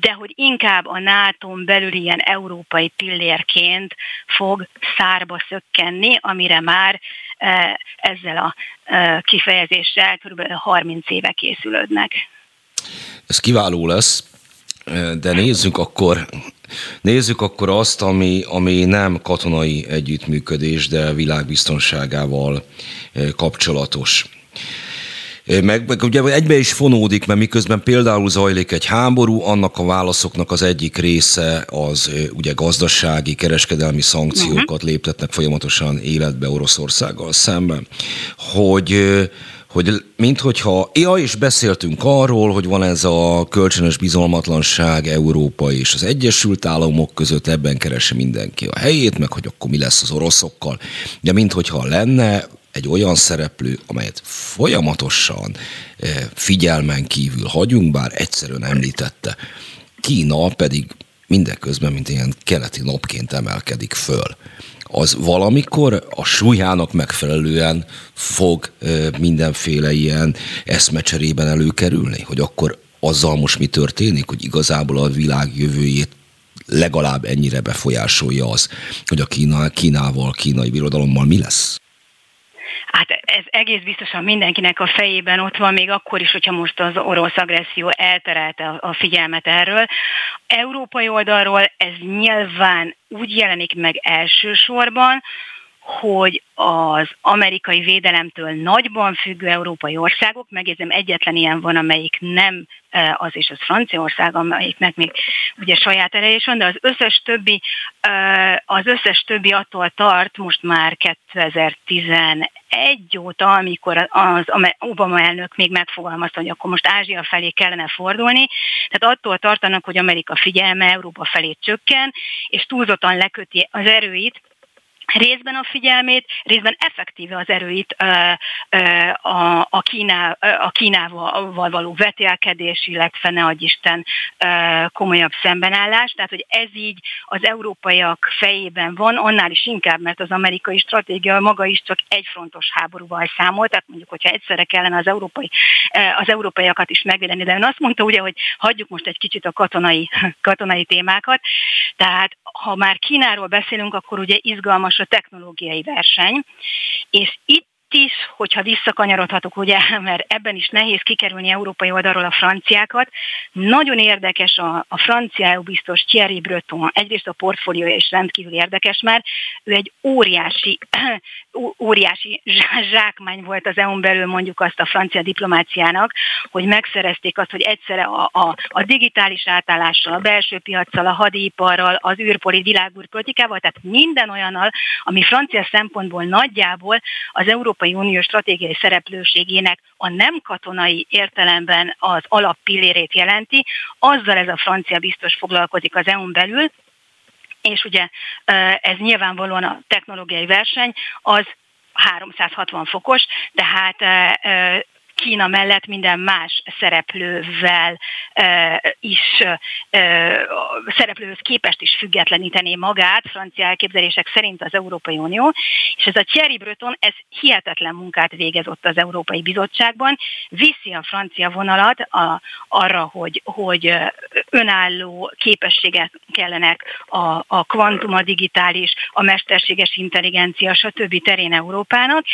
de hogy inkább a nato belül ilyen európai pillérként fog szárba szökkenni, amire már e, ezzel a e, kifejezéssel kb. 30 éve készülődnek. Ez kiváló lesz, e, de nézzük akkor Nézzük akkor azt, ami, ami nem katonai együttműködés, de világbiztonságával kapcsolatos. Meg, meg ugye egybe is fonódik, mert miközben például zajlik egy háború, annak a válaszoknak az egyik része az ugye gazdasági, kereskedelmi szankciókat uh-huh. léptetnek folyamatosan életbe Oroszországgal szemben. Hogy hogy minthogyha, ja, és beszéltünk arról, hogy van ez a kölcsönös bizalmatlanság Európa és az Egyesült Államok között, ebben keresi mindenki a helyét, meg hogy akkor mi lesz az oroszokkal. De minthogyha lenne egy olyan szereplő, amelyet folyamatosan eh, figyelmen kívül hagyunk, bár egyszerűen említette. Kína pedig mindeközben, mint ilyen keleti napként emelkedik föl. Az valamikor a súlyának megfelelően fog eh, mindenféle ilyen eszmecserében előkerülni, hogy akkor azzal most mi történik, hogy igazából a világ jövőjét legalább ennyire befolyásolja az, hogy a Kína, Kínával, kínai birodalommal mi lesz? Hát ez egész biztosan mindenkinek a fejében ott van, még akkor is, hogyha most az orosz agresszió elterelte a figyelmet erről. Európai oldalról ez nyilván úgy jelenik meg elsősorban, hogy az amerikai védelemtől nagyban függő európai országok, megjegyzem egyetlen ilyen van, amelyik nem az és az Franciaország, amelyiknek még ugye saját ereje van, de az összes többi, e, az összes többi attól tart most már 2011 óta, amikor az Obama elnök még megfogalmazta, hogy akkor most Ázsia felé kellene fordulni, tehát attól tartanak, hogy Amerika figyelme Európa felé csökken, és túlzottan leköti az erőit, részben a figyelmét, részben effektíve az erőit a, a, Kíná, a Kínával való vetélkedés, illetve ne adj Isten komolyabb szembenállás. Tehát, hogy ez így az európaiak fejében van, annál is inkább, mert az amerikai stratégia maga is csak egyfrontos háborúval számol, tehát mondjuk, hogyha egyszerre kellene az, európai, az európaiakat is megvédeni, de ön azt mondta ugye, hogy hagyjuk most egy kicsit a katonai, katonai témákat, tehát ha már Kínáról beszélünk, akkor ugye izgalmas a technológiai verseny, és itt is, hogyha visszakanyarodhatok, ugye, mert ebben is nehéz kikerülni európai oldalról a franciákat. Nagyon érdekes a, a francia biztos Thierry Breton, egyrészt a portfóliója is rendkívül érdekes már, ő egy óriási, óriási zsákmány volt az EU-n belül mondjuk azt a francia diplomáciának, hogy megszerezték azt, hogy egyszerre a, a, a digitális átállással, a belső piacsal, a hadiparral, az űrpoli, világúrpolitikával, tehát minden olyannal, ami francia szempontból nagyjából az Európai Európai Unió stratégiai szereplőségének a nem katonai értelemben az alappillérét jelenti, azzal ez a francia biztos foglalkozik az EU-n belül, és ugye ez nyilvánvalóan a technológiai verseny, az 360 fokos, tehát Kína mellett minden más szereplővel is szereplőhöz képest is függetlenítené magát, francia elképzelések szerint az Európai Unió, és ez a Thierry Breton, ez hihetetlen munkát végez ott az Európai Bizottságban, viszi a francia vonalat a, arra, hogy, hogy önálló képességek kellenek a, a kvantum, a digitális, a mesterséges intelligencia, stb. terén Európának,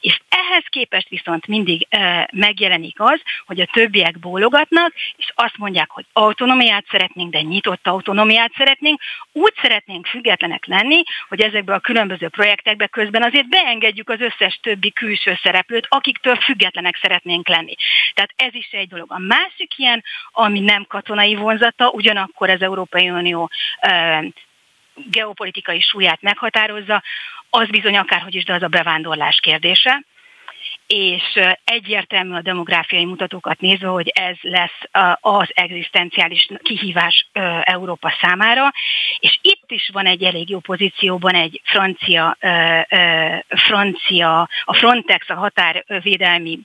és ehhez képest viszont mindig megjelenik az, hogy a többiek bólogatnak, és azt mondják, hogy autonomiát szeretnénk, de nyitott autonomiát szeretnénk, úgy szeretnénk függetlenek lenni, hogy ezekbe a különböző projektekbe közben azért beengedjük az összes többi külső szereplőt, akiktől függetlenek szeretnénk lenni. Tehát ez is egy dolog. A másik ilyen, ami nem katonai vonzata, ugyanakkor az Európai Unió e, geopolitikai súlyát meghatározza, az bizony akárhogy is, de az a bevándorlás kérdése és egyértelmű a demográfiai mutatókat nézve, hogy ez lesz az egzisztenciális kihívás Európa számára, és itt is van egy elég jó pozícióban egy francia, francia a Frontex, a határvédelmi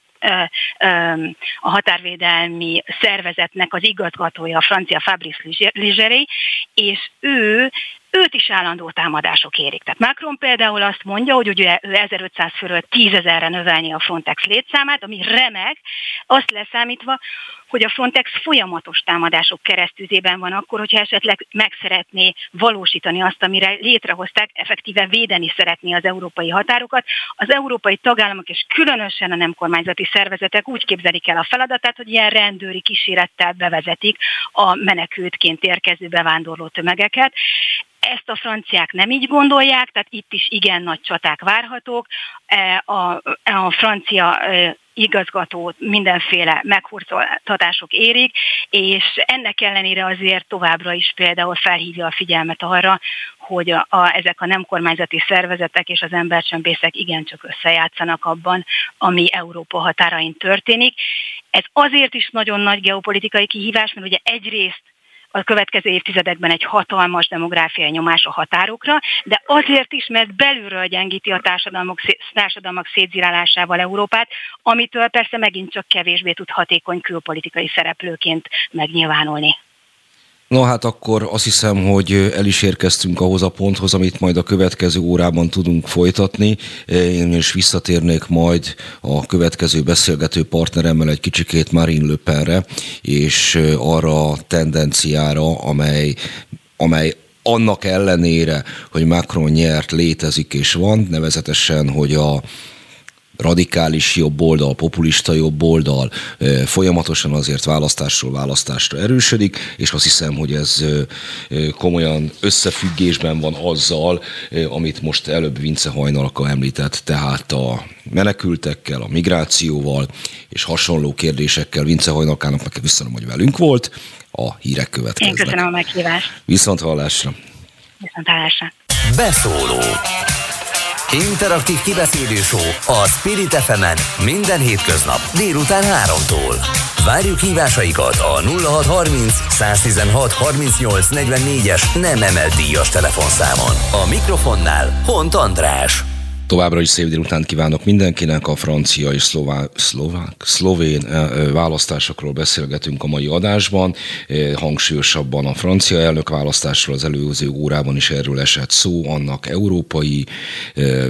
a határvédelmi szervezetnek az igazgatója, a francia Fabrice Ligeri, és ő őt is állandó támadások érik. Tehát Macron például azt mondja, hogy ugye ő 1500 fölött 10 ezerre növelni a Frontex létszámát, ami remek, azt leszámítva, hogy a Frontex folyamatos támadások keresztüzében van akkor, hogyha esetleg meg szeretné valósítani azt, amire létrehozták, effektíven védeni szeretné az európai határokat. Az európai tagállamok és különösen a nem kormányzati szervezetek úgy képzelik el a feladatát, hogy ilyen rendőri kísérettel bevezetik a menekültként érkező bevándorló tömegeket. Ezt a franciák nem így gondolják, tehát itt is igen nagy csaták várhatók. E, a, a francia e, igazgatót mindenféle meghurcoltatások érik, és ennek ellenére azért továbbra is például felhívja a figyelmet arra, hogy a, a, ezek a nem kormányzati szervezetek és az embercsempészek igencsak összejátszanak abban, ami Európa határain történik. Ez azért is nagyon nagy geopolitikai kihívás, mert ugye egyrészt a következő évtizedekben egy hatalmas demográfiai nyomás a határokra, de azért is, mert belülről gyengíti a társadalmak, társadalmak szétzirálásával Európát, amitől persze megint csak kevésbé tud hatékony külpolitikai szereplőként megnyilvánulni. No hát akkor azt hiszem, hogy el is érkeztünk ahhoz a ponthoz, amit majd a következő órában tudunk folytatni. Én is visszatérnék majd a következő beszélgető partneremmel egy kicsikét Marine Le Penre, és arra a tendenciára, amely, amely annak ellenére, hogy Macron nyert, létezik és van, nevezetesen, hogy a radikális jobb oldal, populista jobb oldal folyamatosan azért választásról választásra erősödik, és azt hiszem, hogy ez komolyan összefüggésben van azzal, amit most előbb Vince Hajnalka említett, tehát a menekültekkel, a migrációval és hasonló kérdésekkel. Vince Hajnalkának meg köszönöm, hogy velünk volt. A hírek következnek. Én köszönöm a meghívást. Viszont hallásra. Viszont hallásra. Beszóló Interaktív kibeszélő a Spirit fm minden hétköznap délután 3-tól. Várjuk hívásaikat a 0630 116 38 44-es nem emelt díjas telefonszámon. A mikrofonnál Hont András. Továbbra is szép délután kívánok mindenkinek. A francia és szlovák, szlovák, szlovén választásokról beszélgetünk a mai adásban. Hangsúlyosabban a francia elnök választásról az előző órában is erről esett szó, annak európai,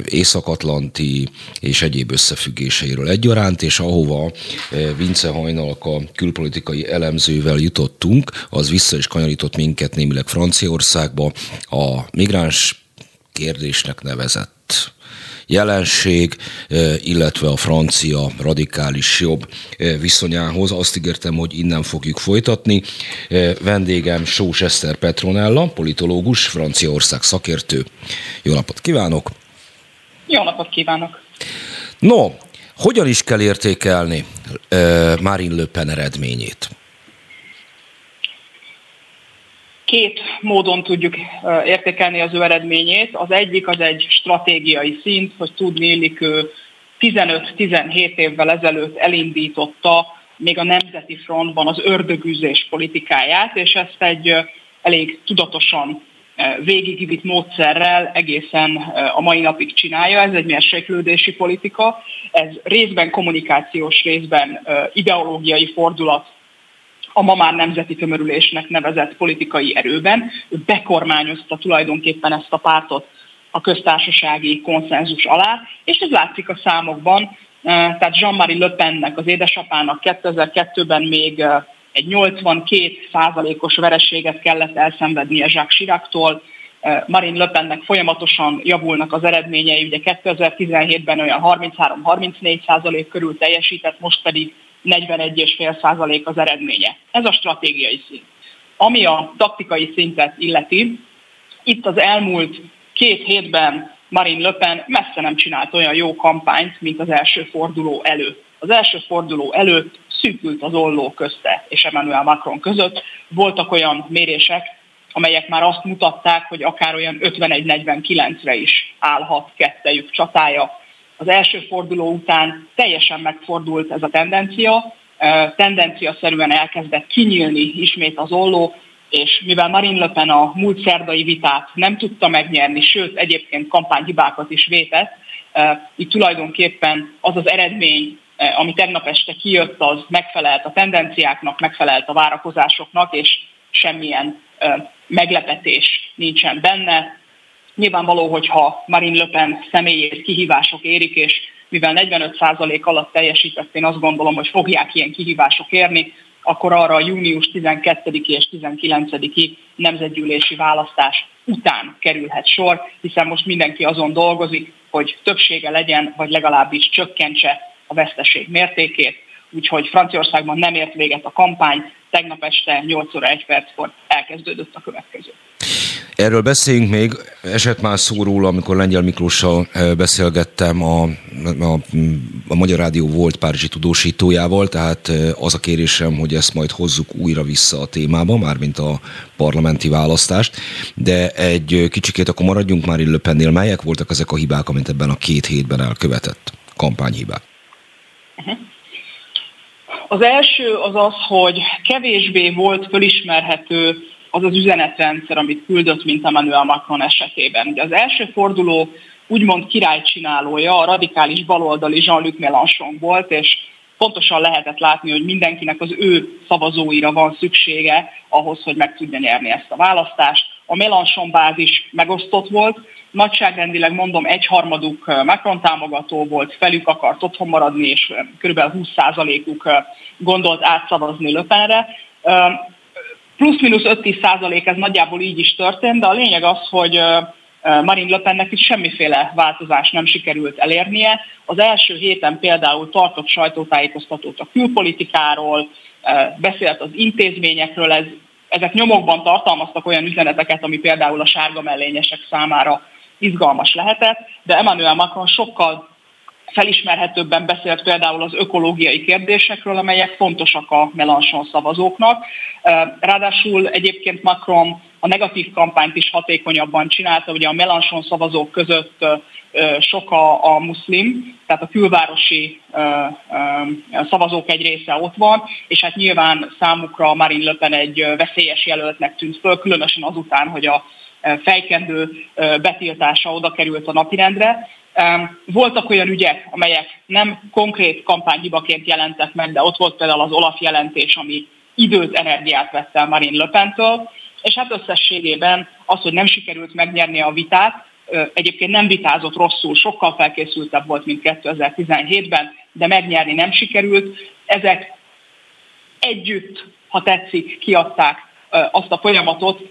észak-atlanti és egyéb összefüggéseiről egyaránt, és ahova Vince Hajnalka külpolitikai elemzővel jutottunk, az vissza is kanyarított minket némileg Franciaországba, a migráns kérdésnek nevezett jelenség, illetve a francia radikális jobb viszonyához. Azt ígértem, hogy innen fogjuk folytatni. Vendégem Sós Eszter Petronella, politológus, Franciaország szakértő. Jó napot kívánok! Jó napot kívánok! No, hogyan is kell értékelni Marine Le Pen eredményét? Két módon tudjuk értékelni az ő eredményét. Az egyik az egy stratégiai szint, hogy tudni illik ő 15-17 évvel ezelőtt elindította még a Nemzeti Frontban az ördögűzés politikáját, és ezt egy elég tudatosan végigvitt módszerrel egészen a mai napig csinálja. Ez egy mérséklődési politika, ez részben kommunikációs, részben ideológiai fordulat a ma már nemzeti tömörülésnek nevezett politikai erőben. Ő bekormányozta tulajdonképpen ezt a pártot a köztársasági konszenzus alá, és ez látszik a számokban. Tehát Jean-Marie Le Pennek, az édesapának 2002-ben még egy 82 százalékos vereséget kellett elszenvednie Jacques Chirac-tól, Marine Le Pennek folyamatosan javulnak az eredményei, ugye 2017-ben olyan 33-34 százalék körül teljesített, most pedig 41,5 százalék az eredménye. Ez a stratégiai szint. Ami a taktikai szintet illeti, itt az elmúlt két hétben Marine Le Pen messze nem csinált olyan jó kampányt, mint az első forduló előtt. Az első forduló előtt szűkült az olló közte és Emmanuel Macron között. Voltak olyan mérések, amelyek már azt mutatták, hogy akár olyan 51-49-re is állhat kettejük csatája. Az első forduló után teljesen megfordult ez a tendencia, tendencia szerűen elkezdett kinyílni ismét az olló, és mivel Marine Le Pen a múlt szerdai vitát nem tudta megnyerni, sőt egyébként kampányhibákat is vétett, itt tulajdonképpen az az eredmény, ami tegnap este kijött, az megfelelt a tendenciáknak, megfelelt a várakozásoknak, és semmilyen meglepetés nincsen benne. Nyilvánvaló, hogyha Marine Le Pen személyét kihívások érik, és mivel 45% alatt teljesített, én azt gondolom, hogy fogják ilyen kihívások érni, akkor arra a június 12 és 19-i nemzetgyűlési választás után kerülhet sor, hiszen most mindenki azon dolgozik, hogy többsége legyen, vagy legalábbis csökkentse a veszteség mértékét. Úgyhogy Franciaországban nem ért véget a kampány, tegnap este 8 óra 1 perckor elkezdődött a következő. Erről beszéljünk még, esett már szó amikor Lengyel Miklóssal eh, beszélgettem, a, a, a Magyar Rádió volt Párizsi tudósítójával, tehát eh, az a kérésem, hogy ezt majd hozzuk újra vissza a témába, mármint a parlamenti választást, de egy kicsikét akkor maradjunk már Löpennél, melyek voltak ezek a hibák, amit ebben a két hétben elkövetett kampányhibák? Az első az az, hogy kevésbé volt fölismerhető az az üzenetrendszer, amit küldött, mint Emmanuel Macron esetében. Ugye az első forduló úgymond királycsinálója a radikális baloldali Jean-Luc Mélenchon volt, és pontosan lehetett látni, hogy mindenkinek az ő szavazóira van szüksége ahhoz, hogy meg tudja nyerni ezt a választást. A Mélenchon bázis megosztott volt, nagyságrendileg mondom egyharmaduk Macron támogató volt, felük akart otthon maradni, és kb. 20%-uk gondolt átszavazni Löpenre plusz-minusz 5-10 százalék, ez nagyjából így is történt, de a lényeg az, hogy Marine Le Pennek is semmiféle változás nem sikerült elérnie. Az első héten például tartott sajtótájékoztatót a külpolitikáról, beszélt az intézményekről, ez, ezek nyomokban tartalmaztak olyan üzeneteket, ami például a sárga mellényesek számára izgalmas lehetett, de Emmanuel Macron sokkal felismerhetőbben beszélt például az ökológiai kérdésekről, amelyek fontosak a Melanchon szavazóknak. Ráadásul egyébként Macron a negatív kampányt is hatékonyabban csinálta, ugye a Melanchon szavazók között sok a, a muszlim, tehát a külvárosi szavazók egy része ott van, és hát nyilván számukra Marine Le Pen egy veszélyes jelöltnek tűnt föl, különösen azután, hogy a fejkendő betiltása oda került a napirendre. Voltak olyan ügyek, amelyek nem konkrét kampányhibaként jelentek meg, de ott volt például az Olaf jelentés, ami időt, energiát vett el Marine Le Pen-től, és hát összességében az, hogy nem sikerült megnyerni a vitát, egyébként nem vitázott rosszul, sokkal felkészültebb volt, mint 2017-ben, de megnyerni nem sikerült. Ezek együtt, ha tetszik, kiadták azt a folyamatot,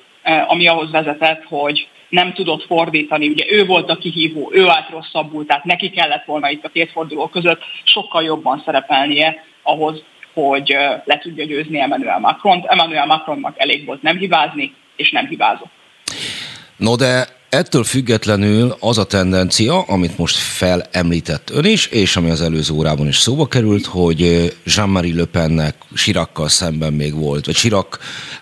ami ahhoz vezetett, hogy nem tudott fordítani. Ugye ő volt a kihívó, ő állt rosszabbul, tehát neki kellett volna itt a két forduló között sokkal jobban szerepelnie ahhoz, hogy le tudja győzni Emmanuel Macron-t. Emmanuel Macronnak elég volt nem hibázni, és nem hibázott. No de Ettől függetlenül az a tendencia, amit most felemlített ön is, és ami az előző órában is szóba került, hogy Jean-Marie Le Pennek Sirakkal szemben még volt, vagy Sirak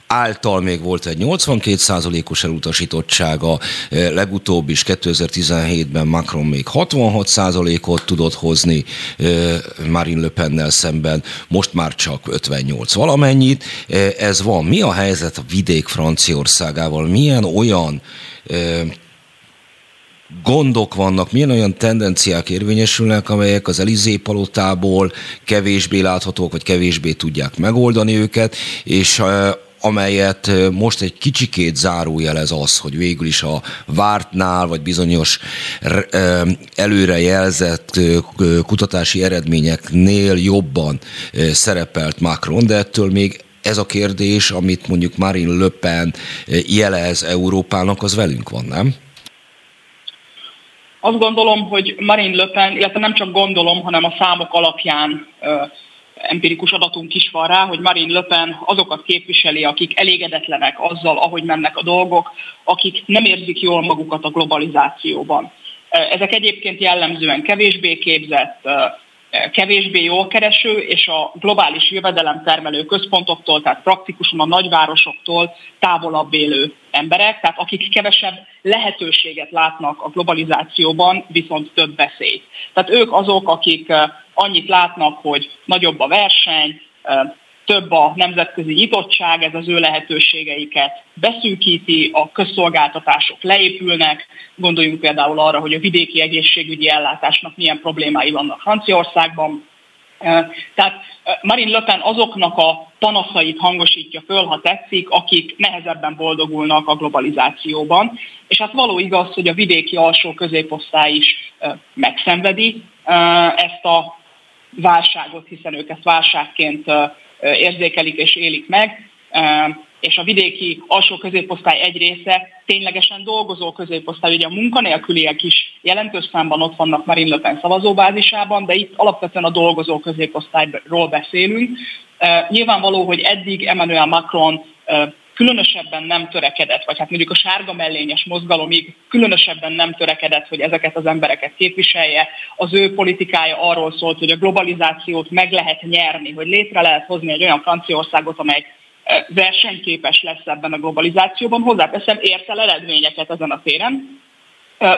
által még volt egy 82%-os elutasítottsága, legutóbb is 2017-ben Macron még 66%-ot tudott hozni Marine Le Pennel szemben, most már csak 58 valamennyit. Ez van. Mi a helyzet a vidék Franciaországával? Milyen olyan gondok vannak, milyen olyan tendenciák érvényesülnek, amelyek az Elizé palotából kevésbé láthatók, vagy kevésbé tudják megoldani őket, és amelyet most egy kicsikét zárójelez az, hogy végül is a vártnál, vagy bizonyos előrejelzett kutatási eredményeknél jobban szerepelt Macron, de ettől még ez a kérdés, amit mondjuk Marine Le Pen jelez Európának, az velünk van, nem? Azt gondolom, hogy Marine Le Pen, illetve nem csak gondolom, hanem a számok alapján empirikus adatunk is van rá, hogy Marine Le Pen azokat képviseli, akik elégedetlenek azzal, ahogy mennek a dolgok, akik nem érzik jól magukat a globalizációban. Ezek egyébként jellemzően kevésbé képzett, kevésbé jól kereső, és a globális jövedelemtermelő központoktól, tehát praktikusan a nagyvárosoktól távolabb élő emberek, tehát akik kevesebb lehetőséget látnak a globalizációban, viszont több veszélyt. Tehát ők azok, akik annyit látnak, hogy nagyobb a verseny, több a nemzetközi nyitottság, ez az ő lehetőségeiket beszűkíti, a közszolgáltatások leépülnek, gondoljunk például arra, hogy a vidéki egészségügyi ellátásnak milyen problémái vannak Franciaországban. Tehát Marine Le Pen azoknak a panaszait hangosítja föl, ha tetszik, akik nehezebben boldogulnak a globalizációban. És hát való igaz, hogy a vidéki alsó középosztály is megszenvedi ezt a válságot, hiszen ők ezt válságként érzékelik és élik meg, és a vidéki alsó középosztály egy része ténylegesen dolgozó középosztály, ugye a munkanélküliek is jelentős számban ott vannak Marine Le Pen szavazóbázisában, de itt alapvetően a dolgozó középosztályról beszélünk. Nyilvánvaló, hogy eddig Emmanuel Macron különösebben nem törekedett, vagy hát mondjuk a sárga mellényes mozgalomig különösebben nem törekedett, hogy ezeket az embereket képviselje. Az ő politikája arról szólt, hogy a globalizációt meg lehet nyerni, hogy létre lehet hozni egy olyan Franciaországot, amely e, versenyképes lesz ebben a globalizációban. Hozzáteszem, ért el eredményeket ezen a téren,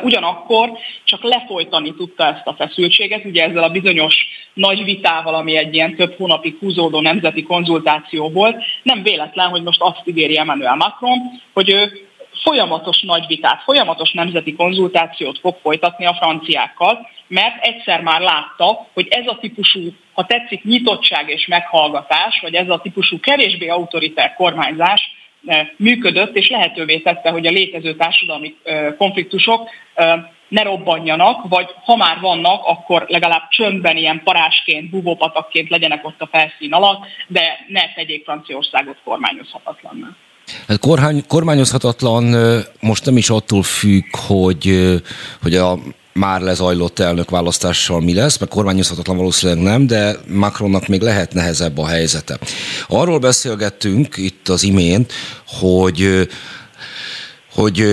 Ugyanakkor csak lefolytani tudta ezt a feszültséget, ugye ezzel a bizonyos nagy vitával, ami egy ilyen több hónapig húzódó nemzeti konzultáció volt. Nem véletlen, hogy most azt ígéri Emmanuel Macron, hogy ő folyamatos nagy vitát, folyamatos nemzeti konzultációt fog folytatni a franciákkal, mert egyszer már látta, hogy ez a típusú, ha tetszik, nyitottság és meghallgatás, vagy ez a típusú kevésbé autoritár kormányzás működött, és lehetővé tette, hogy a létező társadalmi konfliktusok ne robbanjanak, vagy ha már vannak, akkor legalább csöndben ilyen parásként, bubópatakként legyenek ott a felszín alatt, de ne tegyék Franciaországot kormányozhatatlanná. Hát kormány, kormányozhatatlan most nem is attól függ, hogy, hogy a már lezajlott elnökválasztással mi lesz, mert kormányozhatatlan valószínűleg nem, de Macronnak még lehet nehezebb a helyzete. Arról beszélgettünk itt az imént, hogy hogy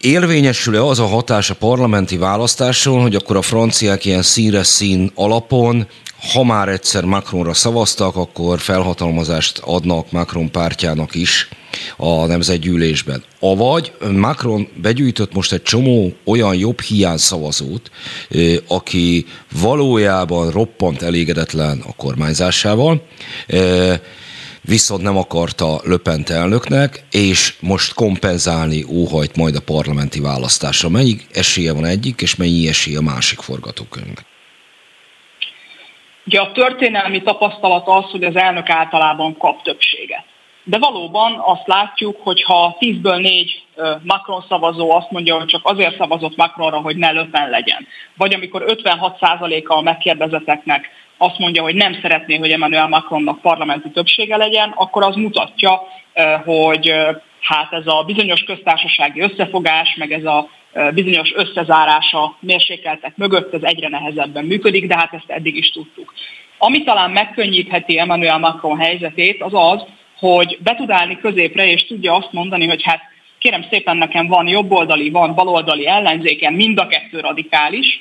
érvényesül-e az a hatás a parlamenti választáson, hogy akkor a franciák ilyen szíre szín alapon ha már egyszer Macronra szavaztak, akkor felhatalmazást adnak Macron pártjának is a nemzetgyűlésben. Avagy Macron begyűjtött most egy csomó olyan jobb hiány szavazót, aki valójában roppant elégedetlen a kormányzásával, viszont nem akarta Löpent elnöknek, és most kompenzálni óhajt majd a parlamenti választásra. Mennyi esélye van egyik, és mennyi esélye a másik forgatókönyvnek? Ugye a történelmi tapasztalat az, hogy az elnök általában kap többséget. De valóban azt látjuk, hogy ha 10-ből 4 Macron szavazó azt mondja, hogy csak azért szavazott Macronra, hogy ne löpen legyen. Vagy amikor 56%-a a megkérdezeteknek azt mondja, hogy nem szeretné, hogy Emmanuel Macronnak parlamenti többsége legyen, akkor az mutatja, hogy hát ez a bizonyos köztársasági összefogás, meg ez a bizonyos összezárása mérsékeltek mögött, ez egyre nehezebben működik, de hát ezt eddig is tudtuk. Ami talán megkönnyítheti Emmanuel Macron helyzetét, az az, hogy be tud állni középre, és tudja azt mondani, hogy hát kérem szépen nekem van jobboldali, van baloldali ellenzéken, mind a kettő radikális,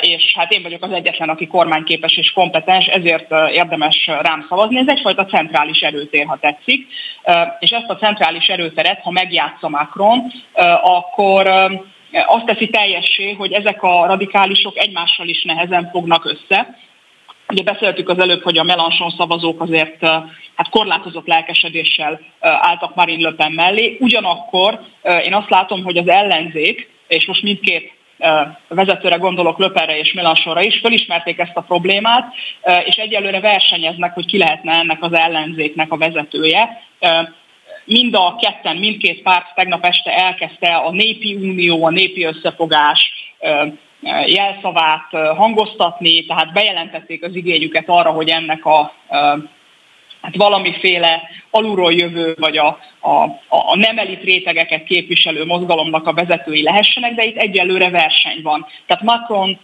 és hát én vagyok az egyetlen, aki kormányképes és kompetens, ezért érdemes rám szavazni. Ez egyfajta centrális erőtér, ha tetszik, és ezt a centrális erőteret, ha megjátsza Macron, akkor azt teszi teljessé, hogy ezek a radikálisok egymással is nehezen fognak össze, Ugye beszéltük az előbb, hogy a Melanchon szavazók azért hát korlátozott lelkesedéssel álltak Marine Le Pen mellé. Ugyanakkor én azt látom, hogy az ellenzék, és most mindkét vezetőre gondolok Löperre és Melanchonra is, felismerték ezt a problémát, és egyelőre versenyeznek, hogy ki lehetne ennek az ellenzéknek a vezetője. Mind a ketten, mindkét párt tegnap este elkezdte a népi unió, a népi összefogás, jelszavát hangoztatni, tehát bejelentették az igényüket arra, hogy ennek a hát valamiféle alulról jövő, vagy a, a, a nem elit rétegeket képviselő mozgalomnak a vezetői lehessenek, de itt egyelőre verseny van. Tehát Macron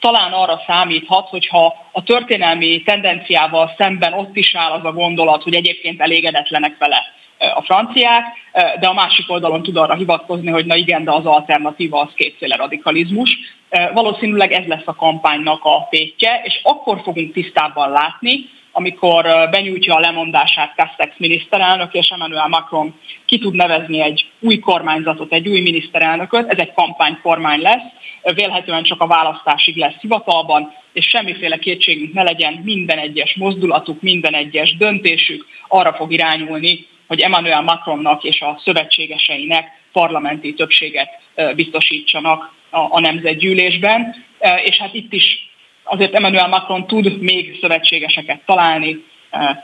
talán arra számíthat, hogyha a történelmi tendenciával szemben ott is áll az a gondolat, hogy egyébként elégedetlenek vele a franciák, de a másik oldalon tud arra hivatkozni, hogy na igen, de az alternatíva az kétféle radikalizmus. Valószínűleg ez lesz a kampánynak a tétje, és akkor fogunk tisztában látni, amikor benyújtja a lemondását Castex miniszterelnök, és Emmanuel Macron ki tud nevezni egy új kormányzatot, egy új miniszterelnököt, ez egy kampánykormány lesz, vélhetően csak a választásig lesz hivatalban, és semmiféle kétségünk ne legyen, minden egyes mozdulatuk, minden egyes döntésük arra fog irányulni, hogy Emmanuel Macronnak és a szövetségeseinek parlamenti többséget biztosítsanak a, a nemzetgyűlésben. És hát itt is azért Emmanuel Macron tud még szövetségeseket találni,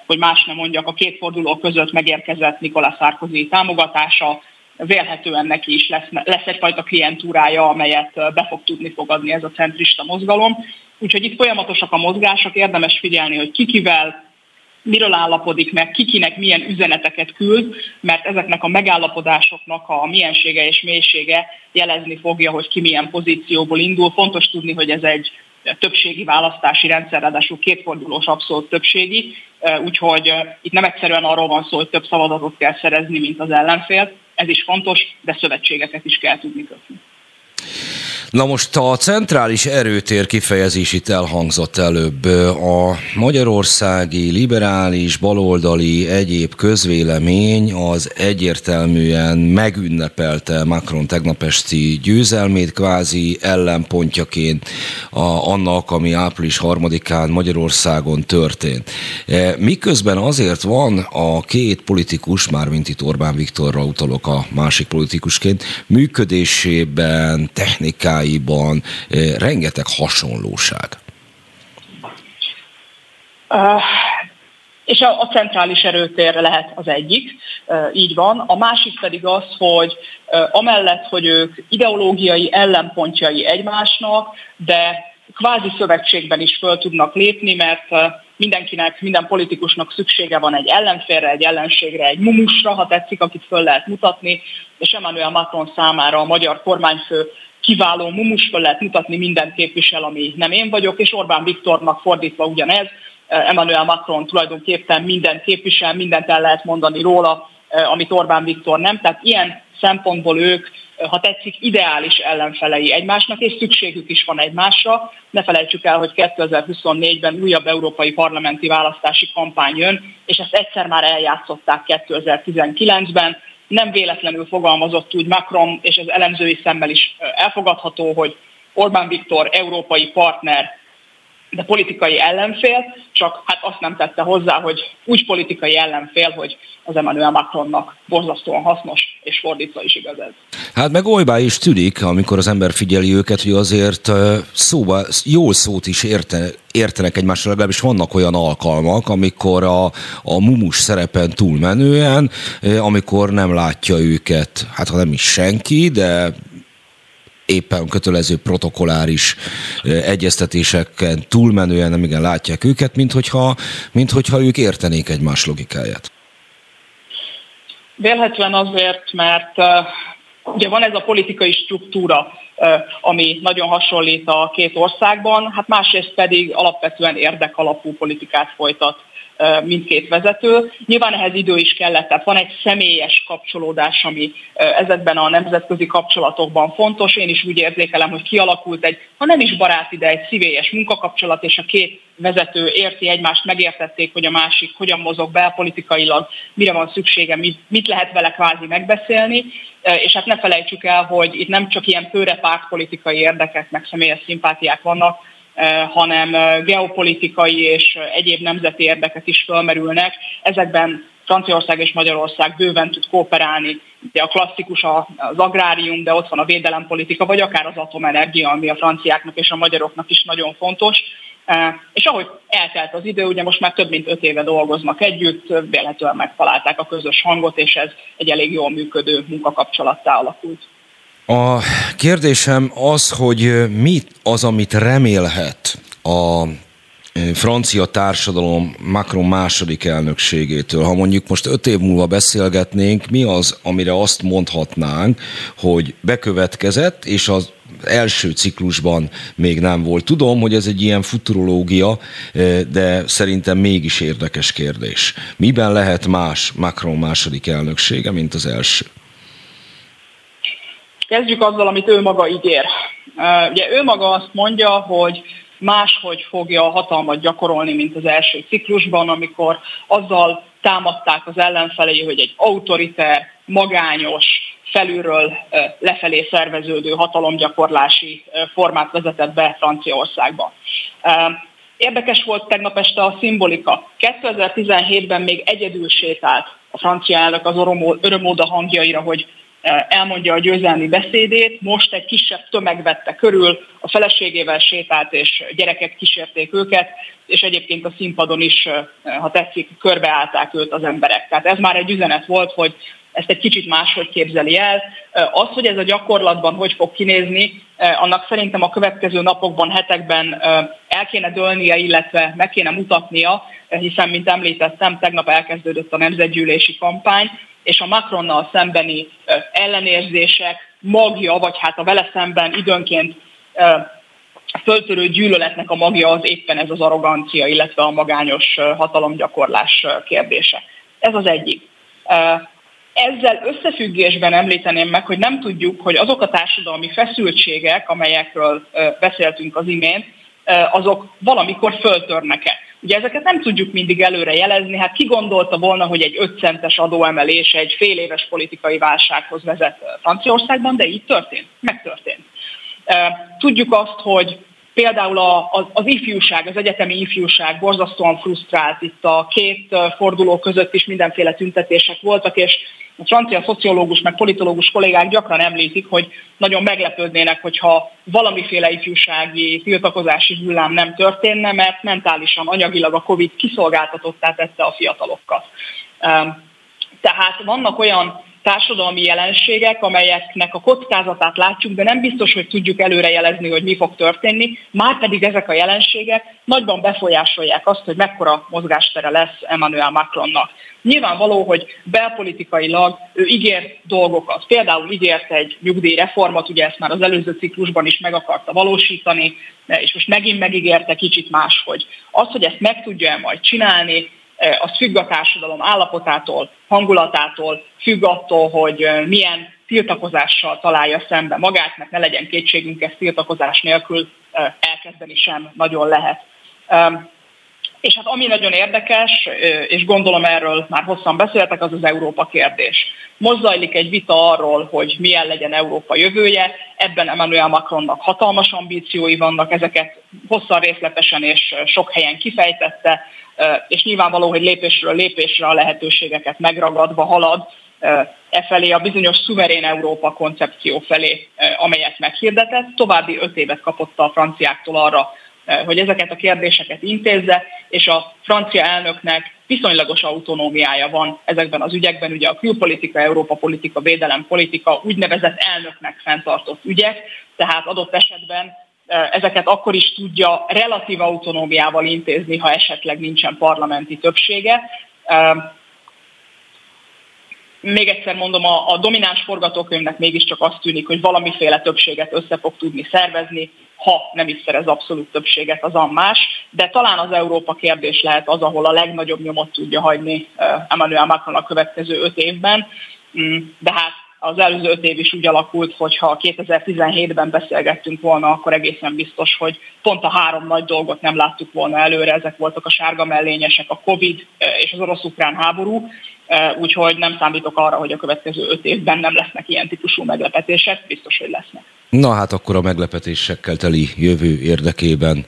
hogy más nem mondjak, a két forduló között megérkezett Nicolas Sarkozy támogatása, vélhetően neki is lesz, lesz egyfajta klientúrája, amelyet be fog tudni fogadni ez a centrista mozgalom. Úgyhogy itt folyamatosak a mozgások, érdemes figyelni, hogy kikivel, miről állapodik meg, kikinek milyen üzeneteket küld, mert ezeknek a megállapodásoknak a miensége és mélysége jelezni fogja, hogy ki milyen pozícióból indul. Fontos tudni, hogy ez egy többségi választási rendszer, ráadásul kétfordulós abszolút többségi, úgyhogy itt nem egyszerűen arról van szó, hogy több szavazatot kell szerezni, mint az ellenfél, ez is fontos, de szövetségeket is kell tudni kötni. Na most a centrális erőtér kifejezés itt elhangzott előbb. A magyarországi liberális, baloldali egyéb közvélemény az egyértelműen megünnepelte Macron tegnap esti győzelmét, kvázi ellenpontjaként a, annak, ami április harmadikán Magyarországon történt. Miközben azért van a két politikus, mármint itt Orbán Viktorra utalok a másik politikusként, működésében, technikájában, témáiban rengeteg hasonlóság. Uh, és a, a centrális erőtér lehet az egyik, uh, így van. A másik pedig az, hogy uh, amellett, hogy ők ideológiai ellenpontjai egymásnak, de kvázi szövetségben is föl tudnak lépni, mert mindenkinek, minden politikusnak szüksége van egy ellenfélre, egy ellenségre, egy mumusra, ha tetszik, akit föl lehet mutatni, és Emmanuel Macron számára a magyar kormányfő kiváló mumus fel lehet mutatni minden képvisel, ami nem én vagyok, és Orbán Viktornak fordítva ugyanez, Emmanuel Macron tulajdonképpen minden képvisel, mindent el lehet mondani róla, eh, amit Orbán Viktor nem. Tehát ilyen szempontból ők, eh, ha tetszik, ideális ellenfelei egymásnak, és szükségük is van egymásra. Ne felejtsük el, hogy 2024-ben újabb európai parlamenti választási kampány jön, és ezt egyszer már eljátszották 2019-ben nem véletlenül fogalmazott úgy Macron, és az elemzői szemmel is elfogadható, hogy Orbán Viktor európai partner, de politikai ellenfél, csak hát azt nem tette hozzá, hogy úgy politikai ellenfél, hogy az Emmanuel Macronnak borzasztóan hasznos, és fordítva is igaz ez. Hát meg olybá is tűnik, amikor az ember figyeli őket, hogy azért szóba, jól szót is érte, értenek egymásra, legalábbis vannak olyan alkalmak, amikor a, a mumus szerepen túlmenően, amikor nem látja őket, hát ha nem is senki, de éppen kötelező protokoláris egyeztetéseken túlmenően nem igen látják őket, mint hogyha, mint hogyha ők értenék egymás logikáját. Vélhetően azért, mert ugye van ez a politikai struktúra, ami nagyon hasonlít a két országban, hát másrészt pedig alapvetően érdekalapú politikát folytat mindkét vezető. Nyilván ehhez idő is kellett, tehát van egy személyes kapcsolódás, ami ezekben a nemzetközi kapcsolatokban fontos. Én is úgy érzékelem, hogy kialakult egy, ha nem is baráti, de egy szívélyes munkakapcsolat, és a két vezető érti egymást, megértették, hogy a másik hogyan mozog belpolitikailag, mire van szüksége, mit, lehet vele kvázi megbeszélni, és hát ne felejtsük el, hogy itt nem csak ilyen főre pártpolitikai érdekek, meg személyes szimpátiák vannak, hanem geopolitikai és egyéb nemzeti érdekek is felmerülnek. Ezekben Franciaország és Magyarország bőven tud kooperálni. Ugye a klasszikus az agrárium, de ott van a védelempolitika, vagy akár az atomenergia, ami a franciáknak és a magyaroknak is nagyon fontos. És ahogy eltelt az idő, ugye most már több mint öt éve dolgoznak együtt, véletlenül megtalálták a közös hangot, és ez egy elég jól működő munkakapcsolattá alakult. A kérdésem az, hogy mi az, amit remélhet a francia társadalom Macron második elnökségétől. Ha mondjuk most öt év múlva beszélgetnénk, mi az, amire azt mondhatnánk, hogy bekövetkezett, és az első ciklusban még nem volt. Tudom, hogy ez egy ilyen futurológia, de szerintem mégis érdekes kérdés. Miben lehet más Macron második elnöksége, mint az első? Kezdjük azzal, amit ő maga ígér. Ugye ő maga azt mondja, hogy máshogy fogja a hatalmat gyakorolni, mint az első ciklusban, amikor azzal támadták az ellenfelei, hogy egy autoriter, magányos, felülről lefelé szerveződő hatalomgyakorlási formát vezetett be Franciaországba. Érdekes volt tegnap este a szimbolika. 2017-ben még egyedül sétált a francia elnök az örömóda hangjaira, hogy elmondja a győzelmi beszédét, most egy kisebb tömeg vette körül, a feleségével sétált, és gyerekek kísérték őket, és egyébként a színpadon is, ha tetszik, körbeállták őt az emberek. Tehát ez már egy üzenet volt, hogy ezt egy kicsit máshogy képzeli el. Az, hogy ez a gyakorlatban hogy fog kinézni, annak szerintem a következő napokban, hetekben el kéne dőlnie, illetve meg kéne mutatnia, hiszen, mint említettem, tegnap elkezdődött a nemzetgyűlési kampány, és a Macronnal szembeni ellenérzések magja, vagy hát a vele szemben időnként föltörő gyűlöletnek a magja az éppen ez az arrogancia, illetve a magányos hatalomgyakorlás kérdése. Ez az egyik. Ezzel összefüggésben említeném meg, hogy nem tudjuk, hogy azok a társadalmi feszültségek, amelyekről beszéltünk az imént, azok valamikor föltörnek-e. Ugye ezeket nem tudjuk mindig előre jelezni, hát ki gondolta volna, hogy egy 5 centes adóemelés egy fél éves politikai válsághoz vezet Franciaországban, de így történt, megtörtént. Tudjuk azt, hogy Például az, az ifjúság, az egyetemi ifjúság borzasztóan frusztrált. Itt a két forduló között is mindenféle tüntetések voltak, és a francia szociológus meg politológus kollégák gyakran említik, hogy nagyon meglepődnének, hogyha valamiféle ifjúsági tiltakozási hullám nem történne, mert mentálisan, anyagilag a Covid kiszolgáltatottá tette a fiatalokat. Tehát vannak olyan társadalmi jelenségek, amelyeknek a kockázatát látjuk, de nem biztos, hogy tudjuk előrejelezni, hogy mi fog történni, már pedig ezek a jelenségek nagyban befolyásolják azt, hogy mekkora mozgástere lesz Emmanuel Macronnak. Nyilvánvaló, hogy belpolitikailag ő ígért dolgokat. Például ígért egy nyugdíjreformot, ugye ezt már az előző ciklusban is meg akarta valósítani, és most megint megígérte kicsit máshogy. Az, hogy ezt meg tudja majd csinálni, az függ a társadalom állapotától, hangulatától, függ attól, hogy milyen tiltakozással találja szembe magát, mert ne legyen kétségünk, ezt tiltakozás nélkül elkezdeni sem nagyon lehet. És hát ami nagyon érdekes, és gondolom erről már hosszan beszéltek, az az Európa kérdés. Most zajlik egy vita arról, hogy milyen legyen Európa jövője, ebben Emmanuel Macronnak hatalmas ambíciói vannak, ezeket hosszan részletesen és sok helyen kifejtette, és nyilvánvaló, hogy lépésről lépésre a lehetőségeket megragadva halad e felé a bizonyos szuverén Európa koncepció felé, amelyet meghirdetett. További öt évet kapott a franciáktól arra, hogy ezeket a kérdéseket intézze, és a francia elnöknek viszonylagos autonómiája van ezekben az ügyekben, ugye a külpolitika, Európa politika, védelem politika úgynevezett elnöknek fenntartott ügyek, tehát adott esetben ezeket akkor is tudja relatív autonómiával intézni, ha esetleg nincsen parlamenti többsége. Még egyszer mondom, a, a domináns forgatókönyvnek mégiscsak azt tűnik, hogy valamiféle többséget össze fog tudni szervezni, ha nem is szerez abszolút többséget, az más. De talán az Európa kérdés lehet az, ahol a legnagyobb nyomot tudja hagyni Emmanuel Macron a következő öt évben. Mm, de hát az előző öt év is úgy alakult, hogy ha 2017-ben beszélgettünk volna, akkor egészen biztos, hogy pont a három nagy dolgot nem láttuk volna előre. Ezek voltak a sárga mellényesek, a Covid és az orosz-ukrán háború. Úgyhogy nem számítok arra, hogy a következő öt évben nem lesznek ilyen típusú meglepetések. Biztos, hogy lesznek. Na hát akkor a meglepetésekkel teli jövő érdekében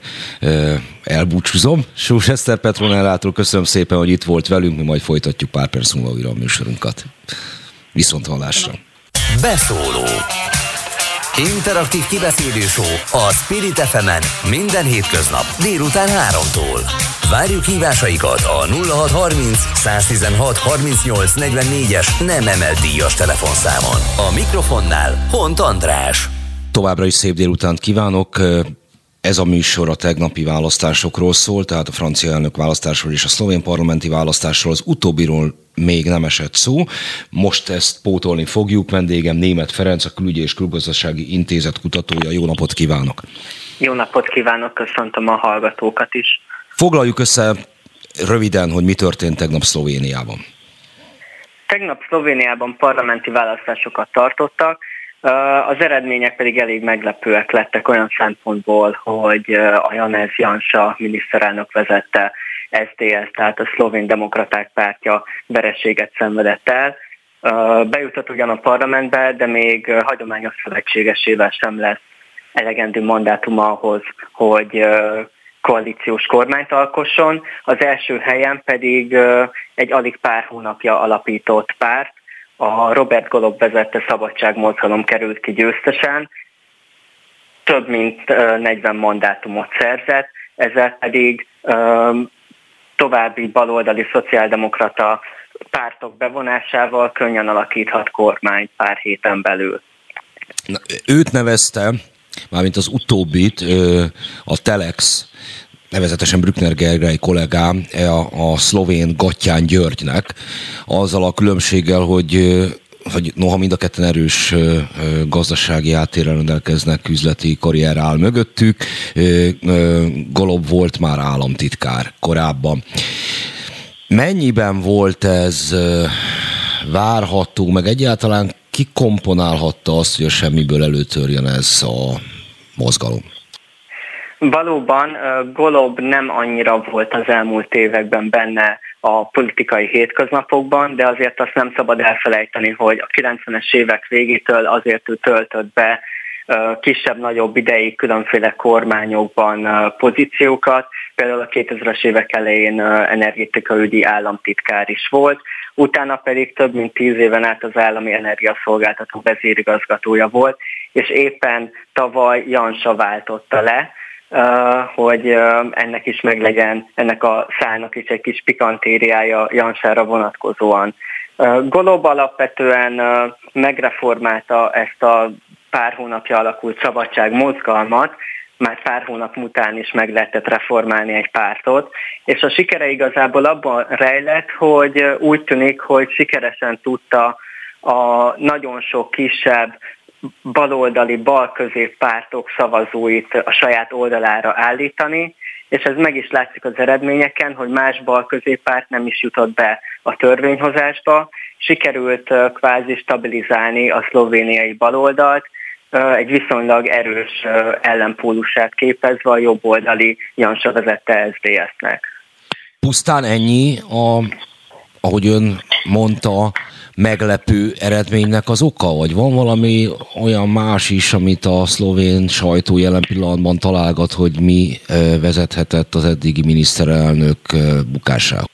elbúcsúzom. Sós Eszter Petronellától köszönöm szépen, hogy itt volt velünk, mi majd folytatjuk pár perc múlva újra a műsorunkat. Viszont hallásra. Beszóló Interaktív kibeszélő a Spirit fm minden hétköznap délután 3-tól. Várjuk hívásaikat a 0630 116 38 44-es nem emelt díjas telefonszámon. A mikrofonnál Hont András. Továbbra is szép délutánt kívánok. Ez a műsor a tegnapi választásokról szól, tehát a francia elnök választásról és a szlovén parlamenti választásról. Az utóbbiról még nem esett szó. Most ezt pótolni fogjuk. Vendégem Német Ferenc, a Külügyi és Külgazdasági Intézet kutatója. Jó napot kívánok! Jó napot kívánok, köszöntöm a hallgatókat is. Foglaljuk össze röviden, hogy mi történt tegnap Szlovéniában. Tegnap Szlovéniában parlamenti választásokat tartottak, az eredmények pedig elég meglepőek lettek olyan szempontból, hogy a Janez Jansa miniszterelnök vezette SZDSZ, tehát a szlovén demokraták pártja vereséget szenvedett el. Bejutott ugyan a parlamentbe, de még hagyományos szövetségesével sem lesz elegendő mandátum ahhoz, hogy koalíciós kormányt alkosson. Az első helyen pedig egy alig pár hónapja alapított párt, a Robert Golob vezette szabadságmozgalom került ki győztesen, több mint 40 mandátumot szerzett, ezzel pedig további baloldali szociáldemokrata pártok bevonásával könnyen alakíthat kormány pár héten belül. Na, őt nevezte, mármint az utóbbit, a Telex nevezetesen Brückner Gergely kollégám a, a szlovén Gattyán Györgynek, azzal a különbséggel, hogy hogy noha mind a ketten erős gazdasági áttérrel rendelkeznek, üzleti karrier áll mögöttük, Golob volt már államtitkár korábban. Mennyiben volt ez várható, meg egyáltalán ki komponálhatta azt, hogy a semmiből előtörjön ez a mozgalom? Valóban Golob nem annyira volt az elmúlt években benne a politikai hétköznapokban, de azért azt nem szabad elfelejteni, hogy a 90-es évek végétől azért ő töltött be kisebb-nagyobb ideig különféle kormányokban pozíciókat, például a 2000-es évek elején energetikaügyi államtitkár is volt, utána pedig több mint tíz éven át az állami energiaszolgáltató vezérigazgatója volt, és éppen tavaly Jansa váltotta le, hogy ennek is meglegyen, ennek a szállnak is egy kis pikantériája Jansára vonatkozóan. Golob alapvetően megreformálta ezt a pár hónapja alakult szabadság mozgalmat, már pár hónap után is meg lehetett reformálni egy pártot, és a sikere igazából abban rejlett, hogy úgy tűnik, hogy sikeresen tudta a nagyon sok kisebb baloldali, balközép pártok szavazóit a saját oldalára állítani, és ez meg is látszik az eredményeken, hogy más balközéppárt nem is jutott be a törvényhozásba. Sikerült kvázi stabilizálni a szlovéniai baloldalt, egy viszonylag erős ellenpólusát képezve a jobboldali Jansa vezette SZDSZ-nek. Pusztán ennyi, a, ahogy ön mondta, meglepő eredménynek az oka, vagy van valami olyan más is, amit a szlovén sajtó jelen pillanatban találgat, hogy mi vezethetett az eddigi miniszterelnök bukásához?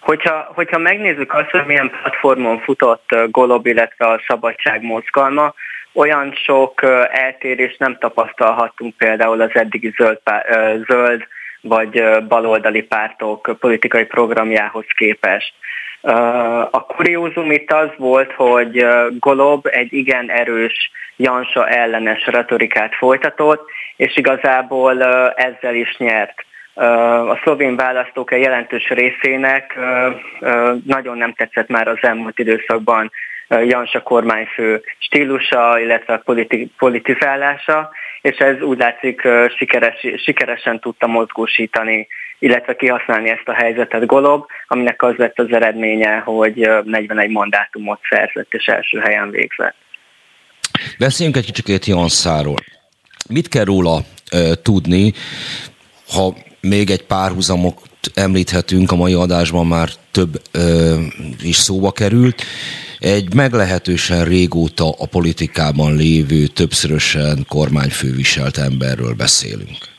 Hogyha, hogyha megnézzük azt, hogy milyen platformon futott Golob, illetve a szabadság mozgalma, olyan sok eltérést nem tapasztalhattunk például az eddigi zöld, zöld vagy baloldali pártok politikai programjához képest. A kuriózum itt az volt, hogy Golob egy igen erős Jansa ellenes retorikát folytatott, és igazából ezzel is nyert. A szlovén választók egy jelentős részének nagyon nem tetszett már az elmúlt időszakban Jansa kormányfő stílusa, illetve a politi- politizálása, és ez úgy látszik sikeres, sikeresen tudta mozgósítani, illetve kihasználni ezt a helyzetet Golob, aminek az lett az eredménye, hogy 41 mandátumot szerzett és első helyen végzett. Beszéljünk egy kicsit Janszáról. Mit kell róla e, tudni, ha még egy párhuzamok említhetünk, a mai adásban már több ö, is szóba került. Egy meglehetősen régóta a politikában lévő, többszörösen kormányfőviselt emberről beszélünk.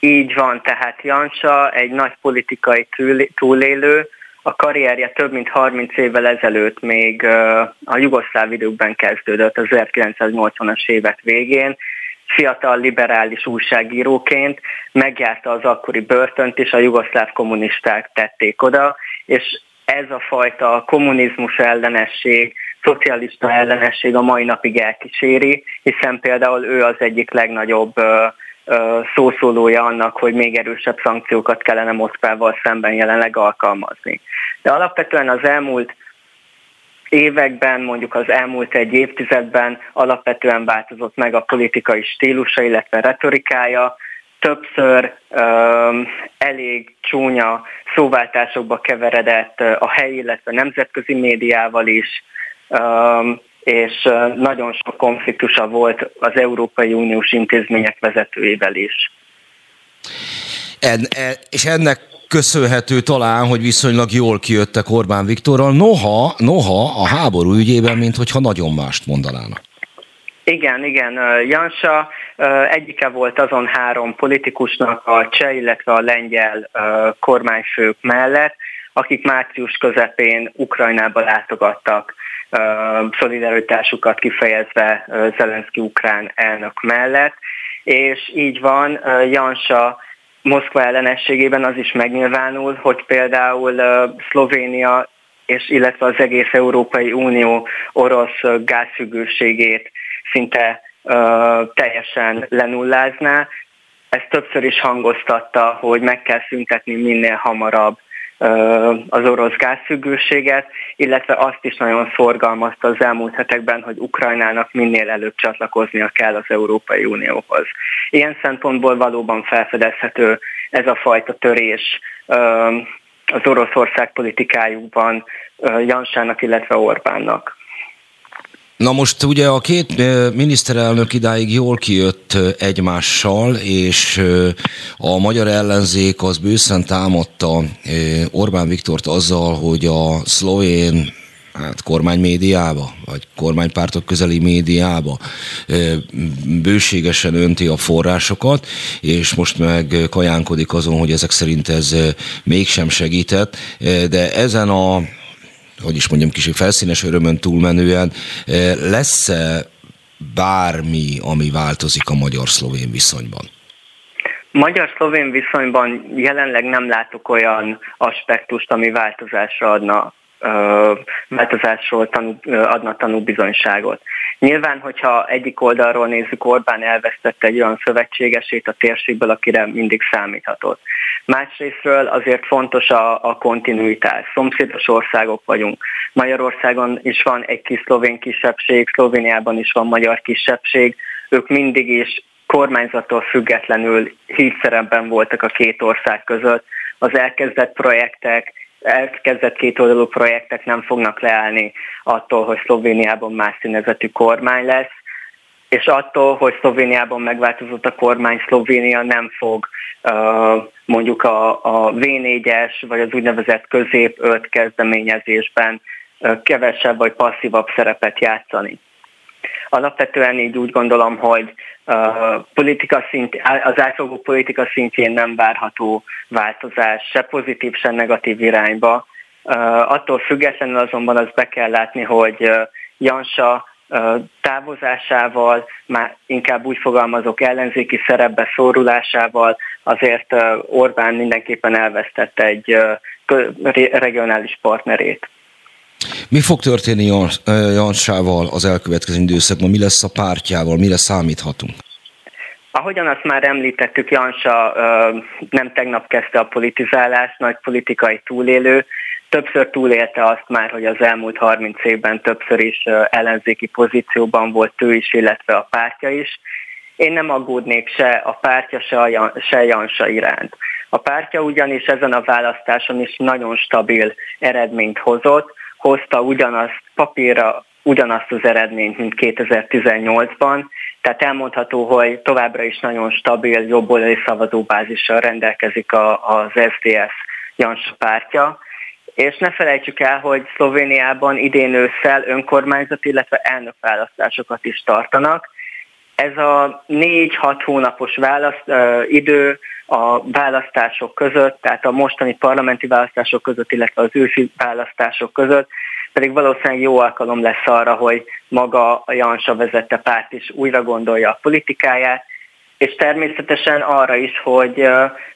Így van, tehát Jansa egy nagy politikai túlélő, a karrierje több mint 30 évvel ezelőtt még a jugoszláv időkben kezdődött, az 1980-as évek végén, fiatal liberális újságíróként megjárta az akkori börtönt, és a jugoszláv kommunisták tették oda, és ez a fajta kommunizmus ellenesség, szocialista ellenesség a mai napig elkíséri, hiszen például ő az egyik legnagyobb szószólója annak, hogy még erősebb szankciókat kellene Moszkvával szemben jelenleg alkalmazni. De alapvetően az elmúlt években, mondjuk az elmúlt egy évtizedben alapvetően változott meg a politikai stílusa, illetve retorikája. Többször um, elég csúnya szóváltásokba keveredett a helyi, illetve nemzetközi médiával is, um, és nagyon sok konfliktusa volt az Európai Uniós intézmények vezetőivel is. En, en, és ennek köszönhető talán, hogy viszonylag jól kijöttek Orbán Viktorral, noha, noha a háború ügyében, mint hogyha nagyon mást mondanának. Igen, igen. Jansa egyike volt azon három politikusnak a cseh, illetve a lengyel kormányfők mellett, akik március közepén Ukrajnába látogattak szolidaritásukat kifejezve Zelenszky ukrán elnök mellett, és így van, Jansa Moszkva ellenességében az is megnyilvánul, hogy például Szlovénia és illetve az egész Európai Unió orosz gázfüggőségét szinte uh, teljesen lenullázná. Ezt többször is hangoztatta, hogy meg kell szüntetni minél hamarabb az orosz gázfüggőséget, illetve azt is nagyon szorgalmazta az elmúlt hetekben, hogy Ukrajnának minél előbb csatlakoznia kell az Európai Unióhoz. Ilyen szempontból valóban felfedezhető ez a fajta törés az Oroszország politikájukban Jansának, illetve Orbánnak. Na most ugye a két miniszterelnök idáig jól kijött egymással, és a magyar ellenzék az bőszen támadta Orbán Viktort azzal, hogy a szlovén hát kormánymédiába, vagy kormánypártok közeli médiába bőségesen önti a forrásokat, és most meg kajánkodik azon, hogy ezek szerint ez mégsem segített, de ezen a hogy is mondjam, kicsit felszínes örömön túlmenően, eh, lesz-e bármi, ami változik a magyar-szlovén viszonyban? Magyar-szlovén viszonyban jelenleg nem látok olyan aspektust, ami változásra adna változásról tanú, adna tanúbizonyságot. Nyilván, hogyha egyik oldalról nézzük, Orbán elvesztette egy olyan szövetségesét a térségből, akire mindig számíthatott. Másrésztről azért fontos a, a kontinuitás. Szomszédos országok vagyunk. Magyarországon is van egy kis szlovén kisebbség, Szlovéniában is van magyar kisebbség. Ők mindig is kormányzattól függetlenül hídszerebben voltak a két ország között. Az elkezdett projektek, elkezdett kétoldalú projektek nem fognak leállni attól, hogy Szlovéniában más színezetű kormány lesz, és attól, hogy Szlovéniában megváltozott a kormány, Szlovénia nem fog mondjuk a, a V4-es vagy az úgynevezett közép 5 kezdeményezésben kevesebb vagy passzívabb szerepet játszani. Alapvetően így úgy gondolom, hogy politika szint, az átfogó politika szintjén nem várható változás, se pozitív, se negatív irányba. Attól függetlenül azonban azt be kell látni, hogy Jansa távozásával, már inkább úgy fogalmazok ellenzéki szerepbe szórulásával, azért Orbán mindenképpen elvesztette egy regionális partnerét. Mi fog történni Jansával az elkövetkező időszakban? Mi lesz a pártjával? Mire számíthatunk? Ahogyan azt már említettük, Jansa nem tegnap kezdte a politizálást, nagy politikai túlélő, többször túlélte azt már, hogy az elmúlt 30 évben többször is ellenzéki pozícióban volt ő is, illetve a pártja is. Én nem aggódnék se a pártja, se, a, se Jansa iránt. A pártja ugyanis ezen a választáson is nagyon stabil eredményt hozott, hozta ugyanazt papírra, ugyanazt az eredményt, mint 2018-ban, tehát elmondható, hogy továbbra is nagyon stabil, jobboldali szavazóbázissal rendelkezik a, az SDS Jansa pártja, és ne felejtsük el, hogy Szlovéniában idén ősszel önkormányzati, illetve elnökválasztásokat is tartanak. Ez a négy-hat hónapos választ, ö, idő a választások között, tehát a mostani parlamenti választások között, illetve az őszi választások között, pedig valószínűleg jó alkalom lesz arra, hogy maga a Jansa vezette párt is újra gondolja a politikáját, és természetesen arra is, hogy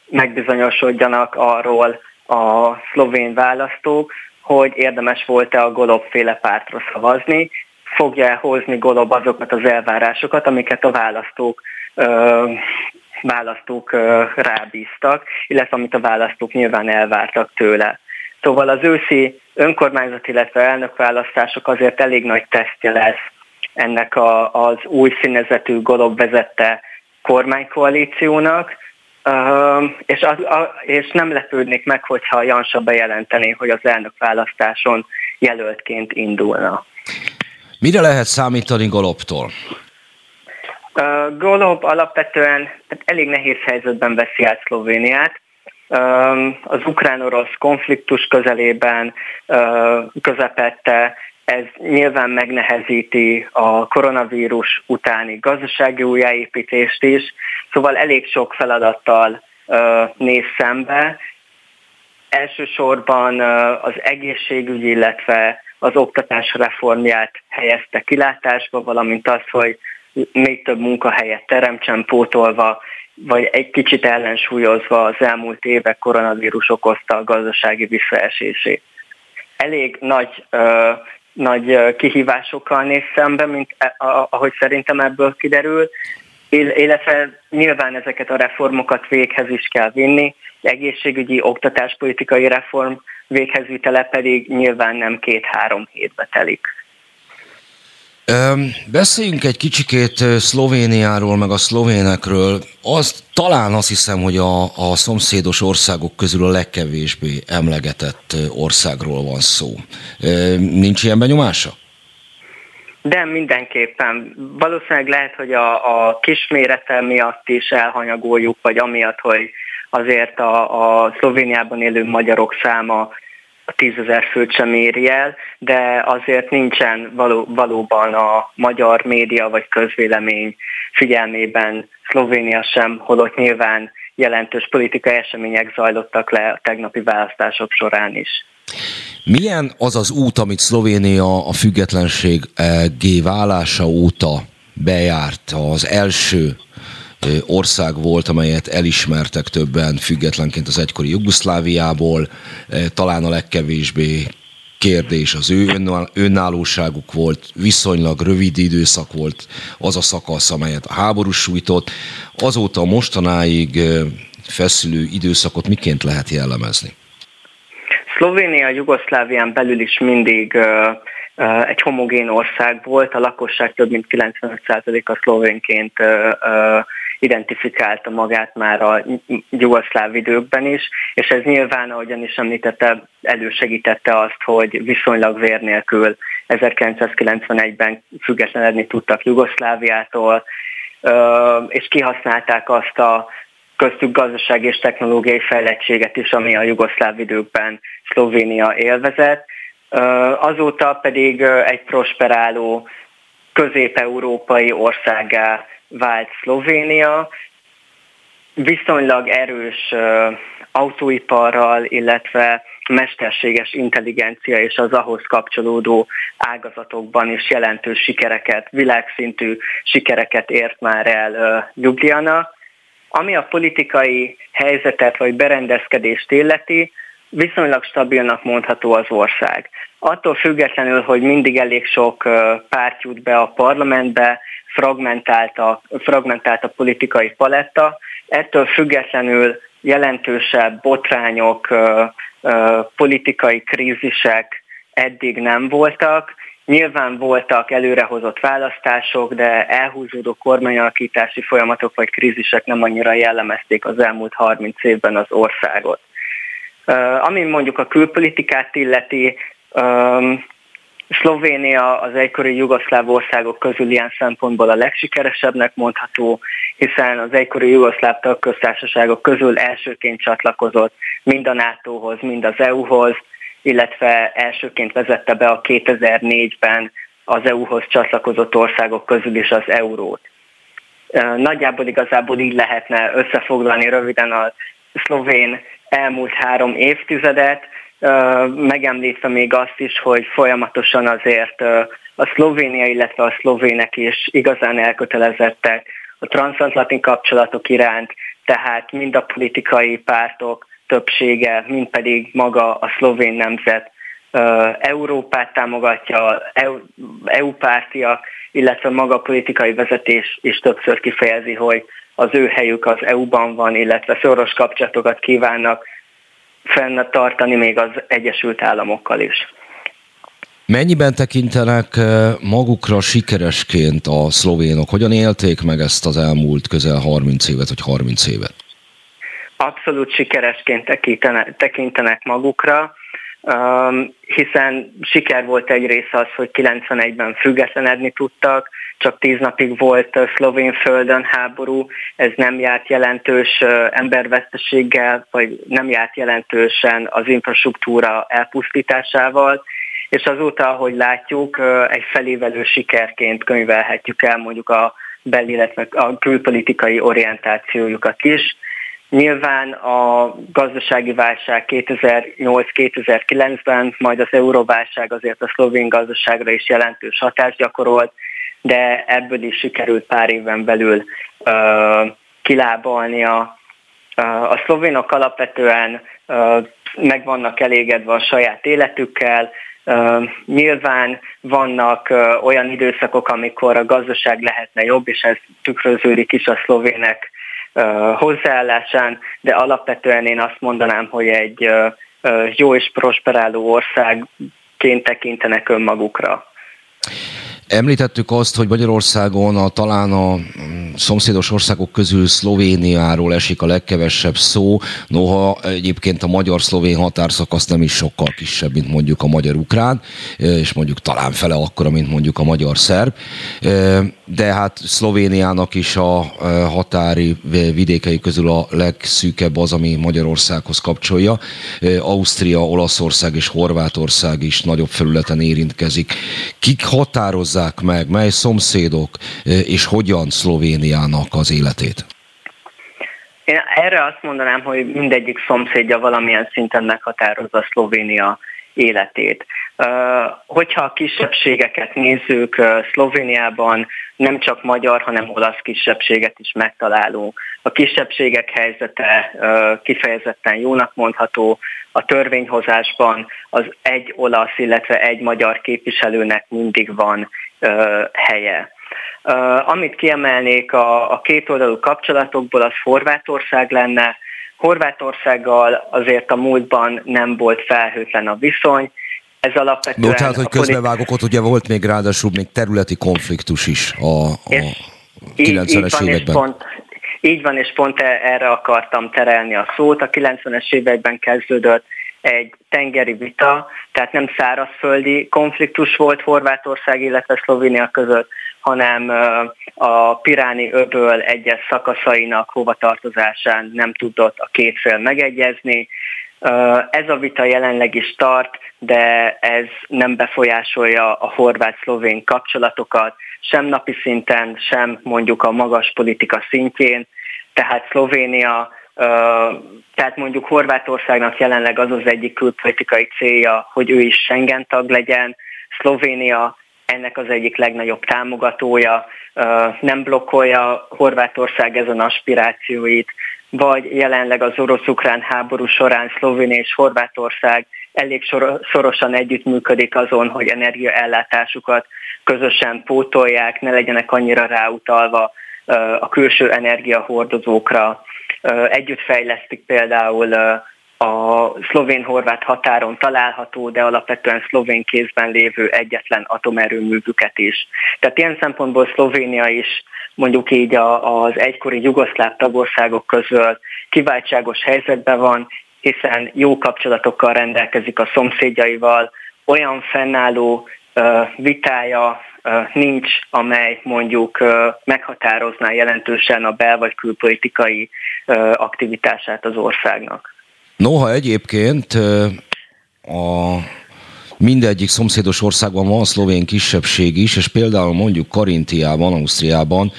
megbizonyosodjanak arról a szlovén választók, hogy érdemes volt-e a Golob pártra szavazni, fogja hozni Golob azokat az elvárásokat, amiket a választók választók rábíztak, illetve amit a választók nyilván elvártak tőle. Szóval az őszi önkormányzati, illetve elnökválasztások azért elég nagy tesztje lesz ennek a, az új színezetű Golob vezette kormánykoalíciónak, és, az, a, és nem lepődnék meg, hogyha Jansa bejelenteni, hogy az elnök választáson jelöltként indulna. Mire lehet számítani Golobtól? Uh, Golob alapvetően elég nehéz helyzetben veszi át Szlovéniát. Uh, az ukrán-orosz konfliktus közelében uh, közepette ez nyilván megnehezíti a koronavírus utáni gazdasági újjáépítést is, szóval elég sok feladattal néz szembe. Elsősorban az egészségügy, illetve az oktatás reformját helyezte kilátásba, valamint az, hogy még több munkahelyet teremtsen pótolva, vagy egy kicsit ellensúlyozva az elmúlt évek koronavírus okozta a gazdasági visszaesését. Elég nagy nagy kihívásokkal néz szembe, mint ahogy szerintem ebből kiderül, illetve nyilván ezeket a reformokat véghez is kell vinni, egészségügyi, oktatáspolitikai reform véghezvitele pedig nyilván nem két-három hétbe telik. Beszéljünk egy kicsikét Szlovéniáról, meg a szlovénekről. Az, talán azt hiszem, hogy a, a szomszédos országok közül a legkevésbé emlegetett országról van szó. Nincs ilyen benyomása? De mindenképpen. Valószínűleg lehet, hogy a, a kismérete miatt is elhanyagoljuk, vagy amiatt, hogy azért a, a Szlovéniában élő magyarok száma a tízezer főt sem éri el, de azért nincsen való, valóban a magyar média vagy közvélemény figyelmében Szlovénia sem, holott nyilván jelentős politikai események zajlottak le a tegnapi választások során is. Milyen az az út, amit Szlovénia a függetlenség G válása óta bejárt? Az első ország volt, amelyet elismertek többen függetlenként az egykori Jugoszláviából, talán a legkevésbé kérdés az ő önállóságuk volt, viszonylag rövid időszak volt az a szakasz, amelyet a háború sújtott. Azóta mostanáig feszülő időszakot miként lehet jellemezni? Szlovénia Jugoszlávián belül is mindig egy homogén ország volt, a lakosság több mint 95%-a szlovénként identifikálta magát már a jugoszláv időkben is, és ez nyilván, ahogyan is említette, elősegítette azt, hogy viszonylag vér nélkül 1991-ben függetlenedni tudtak Jugoszláviától, és kihasználták azt a köztük gazdaság és technológiai fejlettséget is, ami a jugoszláv időkben Szlovénia élvezett. Azóta pedig egy prosperáló közép-európai országá vált Szlovénia, viszonylag erős autóiparral, illetve mesterséges intelligencia és az ahhoz kapcsolódó ágazatokban is jelentős sikereket, világszintű sikereket ért már el Ljubljana. Ami a politikai helyzetet vagy berendezkedést illeti, viszonylag stabilnak mondható az ország. Attól függetlenül, hogy mindig elég sok párt jut be a parlamentbe, fragmentált a, fragmentált a politikai paletta, ettől függetlenül jelentősebb botrányok, politikai krízisek eddig nem voltak. Nyilván voltak előrehozott választások, de elhúzódó kormányalakítási folyamatok vagy krízisek nem annyira jellemezték az elmúlt 30 évben az országot. Ami mondjuk a külpolitikát illeti, Szlovénia az egykori jugoszláv országok közül ilyen szempontból a legsikeresebbnek mondható, hiszen az egykori jugoszláv tagköztársaságok közül elsőként csatlakozott mind a NATO-hoz, mind az EU-hoz, illetve elsőként vezette be a 2004-ben az EU-hoz csatlakozott országok közül is az eurót. Nagyjából igazából így lehetne összefoglalni röviden a szlovén elmúlt három évtizedet, megemlítve még azt is, hogy folyamatosan azért a Szlovénia, illetve a szlovének is igazán elkötelezettek a transatlanti kapcsolatok iránt, tehát mind a politikai pártok többsége, mind pedig maga a szlovén nemzet Európát támogatja, EU pártiak, illetve maga a politikai vezetés is többször kifejezi, hogy az ő helyük az EU-ban van, illetve szoros kapcsolatokat kívánnak fenn tartani még az Egyesült Államokkal is. Mennyiben tekintenek magukra sikeresként a szlovénok? Hogyan élték meg ezt az elmúlt közel 30 évet, vagy 30 évet? Abszolút sikeresként tekintenek, magukra, um, hiszen siker volt egy része az, hogy 91-ben függetlenedni tudtak, csak tíz napig volt szlovén földön háború, ez nem járt jelentős emberveszteséggel, vagy nem járt jelentősen az infrastruktúra elpusztításával, és azóta, ahogy látjuk, egy felévelő sikerként könyvelhetjük el mondjuk a bel, illetve a külpolitikai orientációjukat is. Nyilván a gazdasági válság 2008-2009-ben, majd az euróválság azért a szlovén gazdaságra is jelentős hatást gyakorolt, de ebből is sikerült pár éven belül uh, kilábalnia. Uh, a szlovénok alapvetően uh, meg vannak elégedve a saját életükkel, Uh, nyilván vannak uh, olyan időszakok, amikor a gazdaság lehetne jobb, és ez tükröződik is a szlovének hozzáállásán, de alapvetően én azt mondanám, hogy egy jó és prosperáló országként tekintenek önmagukra. Említettük azt, hogy Magyarországon a, talán a mm, szomszédos országok közül Szlovéniáról esik a legkevesebb szó, noha egyébként a magyar-szlovén határszakasz nem is sokkal kisebb, mint mondjuk a magyar-ukrán, és mondjuk talán fele akkora, mint mondjuk a magyar-szerb de hát Szlovéniának is a határi vidékei közül a legszűkebb az, ami Magyarországhoz kapcsolja. Ausztria, Olaszország és Horvátország is nagyobb felületen érintkezik. Kik határozzák meg, mely szomszédok és hogyan Szlovéniának az életét? Én erre azt mondanám, hogy mindegyik szomszédja valamilyen szinten meghatározza Szlovénia életét. Hogyha a kisebbségeket nézzük, Szlovéniában nem csak magyar, hanem olasz kisebbséget is megtalálunk. A kisebbségek helyzete kifejezetten jónak mondható, a törvényhozásban az egy olasz, illetve egy magyar képviselőnek mindig van helye. Amit kiemelnék a, a kétoldalú kapcsolatokból, az Horvátország lenne. Horvátországgal azért a múltban nem volt felhőtlen a viszony, ez alapvetően... Tehát, hogy közbevágok, ott ugye volt még ráadásul még területi konfliktus is a, a 90-es években. Pont, így van, és pont e- erre akartam terelni a szót. A 90-es években kezdődött egy tengeri vita, tehát nem szárazföldi konfliktus volt Horvátország, illetve Szlovénia között, hanem a Piráni öböl egyes szakaszainak hovatartozásán nem tudott a két fél megegyezni. Ez a vita jelenleg is tart, de ez nem befolyásolja a horvát-szlovén kapcsolatokat, sem napi szinten, sem mondjuk a magas politika szintjén. Tehát Szlovénia, tehát mondjuk Horvátországnak jelenleg az az egyik külpolitikai célja, hogy ő is Schengen tag legyen. Szlovénia ennek az egyik legnagyobb támogatója, nem blokkolja Horvátország ezen aspirációit, vagy jelenleg az orosz-ukrán háború során Szlovénia és Horvátország elég szorosan együttműködik azon, hogy energiaellátásukat közösen pótolják, ne legyenek annyira ráutalva a külső energiahordozókra. Együtt fejlesztik például a szlovén-horvát határon található, de alapvetően szlovén kézben lévő egyetlen atomerőművüket is. Tehát ilyen szempontból Szlovénia is mondjuk így az egykori jugoszláv tagországok közül kiváltságos helyzetben van, hiszen jó kapcsolatokkal rendelkezik a szomszédjaival, olyan fennálló vitája nincs, amely mondjuk meghatározná jelentősen a bel- vagy külpolitikai aktivitását az országnak. Noha egyébként a mindegyik szomszédos országban van szlovén kisebbség is, és például mondjuk Karintiában, Ausztriában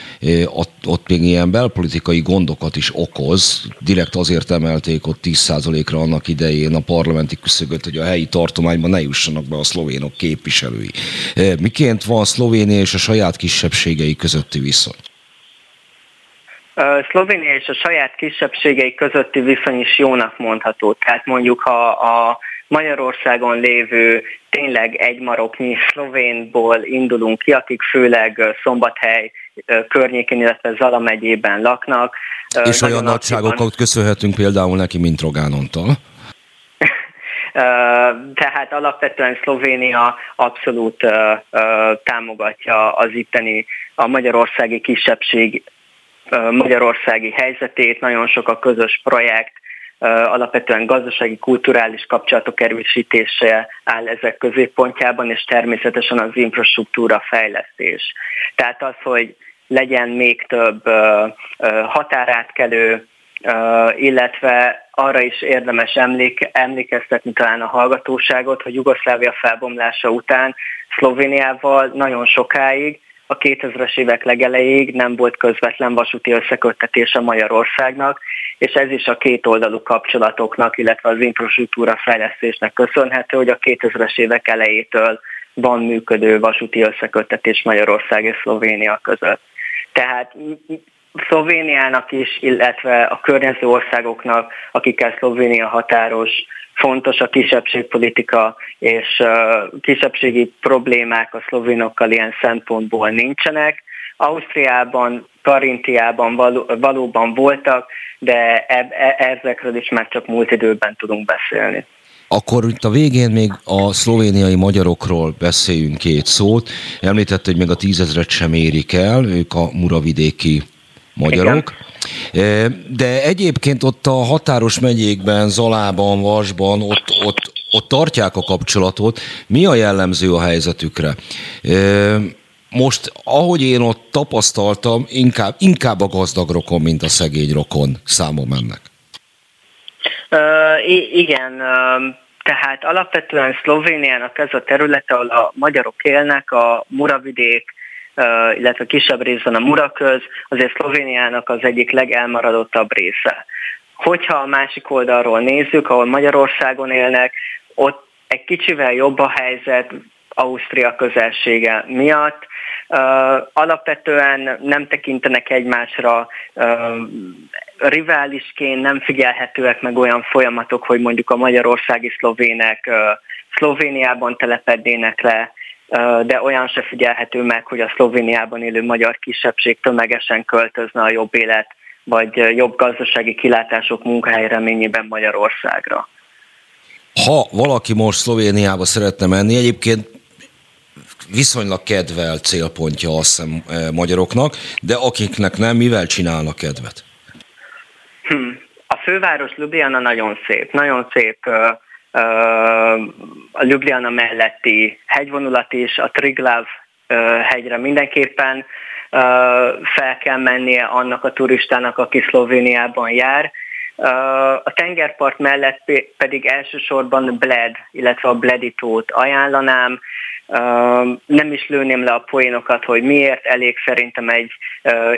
ott, ott még ilyen belpolitikai gondokat is okoz. Direkt azért emelték ott 10%-ra annak idején a parlamenti küszögöt, hogy a helyi tartományban ne jussanak be a szlovénok képviselői. Miként van Szlovénia és a saját kisebbségei közötti viszony? Szlovénia és a saját kisebbségei közötti viszony is jónak mondható. Tehát mondjuk, ha a Magyarországon lévő tényleg egy maroknyi szlovénból indulunk ki, akik főleg Szombathely környékén, illetve Zala megyében laknak. És olyan nagyságokat köszönhetünk például neki, mint Rogánontal. Tehát alapvetően Szlovénia abszolút támogatja az itteni a magyarországi kisebbség magyarországi helyzetét, nagyon sok a közös projekt, alapvetően gazdasági, kulturális kapcsolatok erősítése áll ezek középpontjában, és természetesen az infrastruktúra fejlesztés. Tehát az, hogy legyen még több határátkelő, illetve arra is érdemes emléke, emlékeztetni talán a hallgatóságot, hogy Jugoszlávia felbomlása után Szlovéniával nagyon sokáig a 2000-es évek legelejéig nem volt közvetlen vasúti összeköttetése Magyarországnak, és ez is a két oldalú kapcsolatoknak, illetve az infrastruktúra fejlesztésnek köszönhető, hogy a 2000-es évek elejétől van működő vasúti összeköttetés Magyarország és Szlovénia között. Tehát Szlovéniának is, illetve a környező országoknak, akikkel Szlovénia határos, fontos a kisebbségpolitika, és kisebbségi problémák a szlovénokkal ilyen szempontból nincsenek. Ausztriában, Karintiában való, valóban voltak, de e, e, ezekről is már csak múlt időben tudunk beszélni. Akkor itt a végén még a szlovéniai magyarokról beszéljünk két szót. Említette, hogy még a tízezret sem érik el, ők a muravidéki magyarok. Igen. De egyébként ott a határos megyékben, Zalában, Vasban, ott, ott, ott tartják a kapcsolatot. Mi a jellemző a helyzetükre? Most, ahogy én ott tapasztaltam, inkább, inkább a gazdag rokon, mint a szegény rokon számom ennek. Uh, igen, uh, tehát alapvetően Szlovéniának ez a területe, ahol a magyarok élnek, a Muravidék, illetve kisebb részben a Muraköz, azért Szlovéniának az egyik legelmaradottabb része. Hogyha a másik oldalról nézzük, ahol Magyarországon élnek, ott egy kicsivel jobb a helyzet Ausztria közelsége miatt. Alapvetően nem tekintenek egymásra riválisként, nem figyelhetőek meg olyan folyamatok, hogy mondjuk a magyarországi szlovének uh, Szlovéniában telepednének le, de olyan se figyelhető meg, hogy a Szlovéniában élő magyar kisebbség tömegesen költözne a jobb élet vagy jobb gazdasági kilátások munkahely reményében Magyarországra. Ha valaki most Szlovéniába szeretne menni, egyébként viszonylag kedvel célpontja azt hiszem magyaroknak, de akiknek nem, mivel csinálnak kedvet? Hm. A főváros Ljubljana nagyon szép, nagyon szép a Ljubljana melletti hegyvonulat is, a Triglav hegyre mindenképpen fel kell mennie annak a turistának, aki Szlovéniában jár. A tengerpart mellett pedig elsősorban Bled, illetve a Bleditót ajánlanám, nem is lőném le a poénokat, hogy miért elég szerintem egy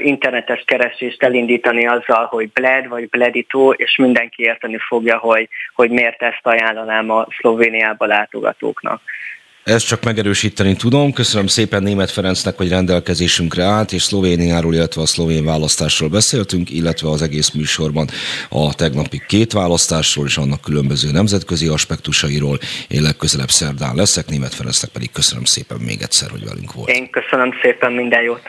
internetes keresést elindítani azzal, hogy Bled vagy Bledito, és mindenki érteni fogja, hogy, hogy miért ezt ajánlanám a Szlovéniába látogatóknak. Ezt csak megerősíteni tudom. Köszönöm szépen Német Ferencnek, hogy rendelkezésünkre állt, és Szlovéniáról, illetve a szlovén választásról beszéltünk, illetve az egész műsorban a tegnapi két választásról és annak különböző nemzetközi aspektusairól. Én legközelebb szerdán leszek, Német Ferencnek pedig köszönöm szépen még egyszer, hogy velünk volt. Én köszönöm szépen, minden jót!